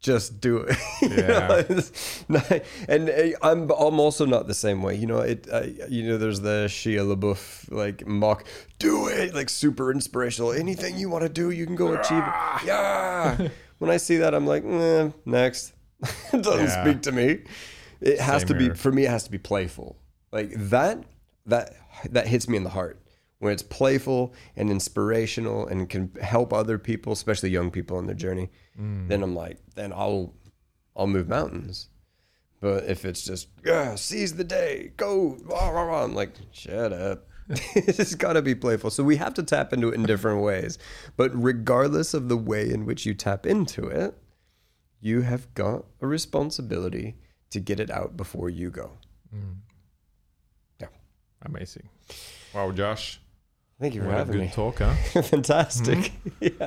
Just do it. (laughs) Yeah. (laughs) not- and uh, I'm I'm also not the same way. You know, it. You know, there's the Shia LaBeouf like mock. Do it like super inspirational. Anything you want to do, you can go achieve it. Yeah. (laughs) when I see that, I'm like, eh, next. it doesn't Yeah. speak to me. It has Same to be here. for me. It has to be playful. Like that. That that hits me in the heart when it's playful and inspirational and can help other people, especially young people on their journey. Mm. Then I'm like, then I'll I'll move mountains. But if it's just yeah, seize the day, go, rah, rah, rah, I'm like, shut up. (laughs) it's got to be playful. So we have to tap into it in different ways. But regardless of the way in which you tap into it, you have got a responsibility to get it out before you go. Mm. Yeah. Amazing. Wow, Josh. Thank you for What a having good me. talk, huh? (laughs) Fantastic. Hmm? (laughs) Yeah.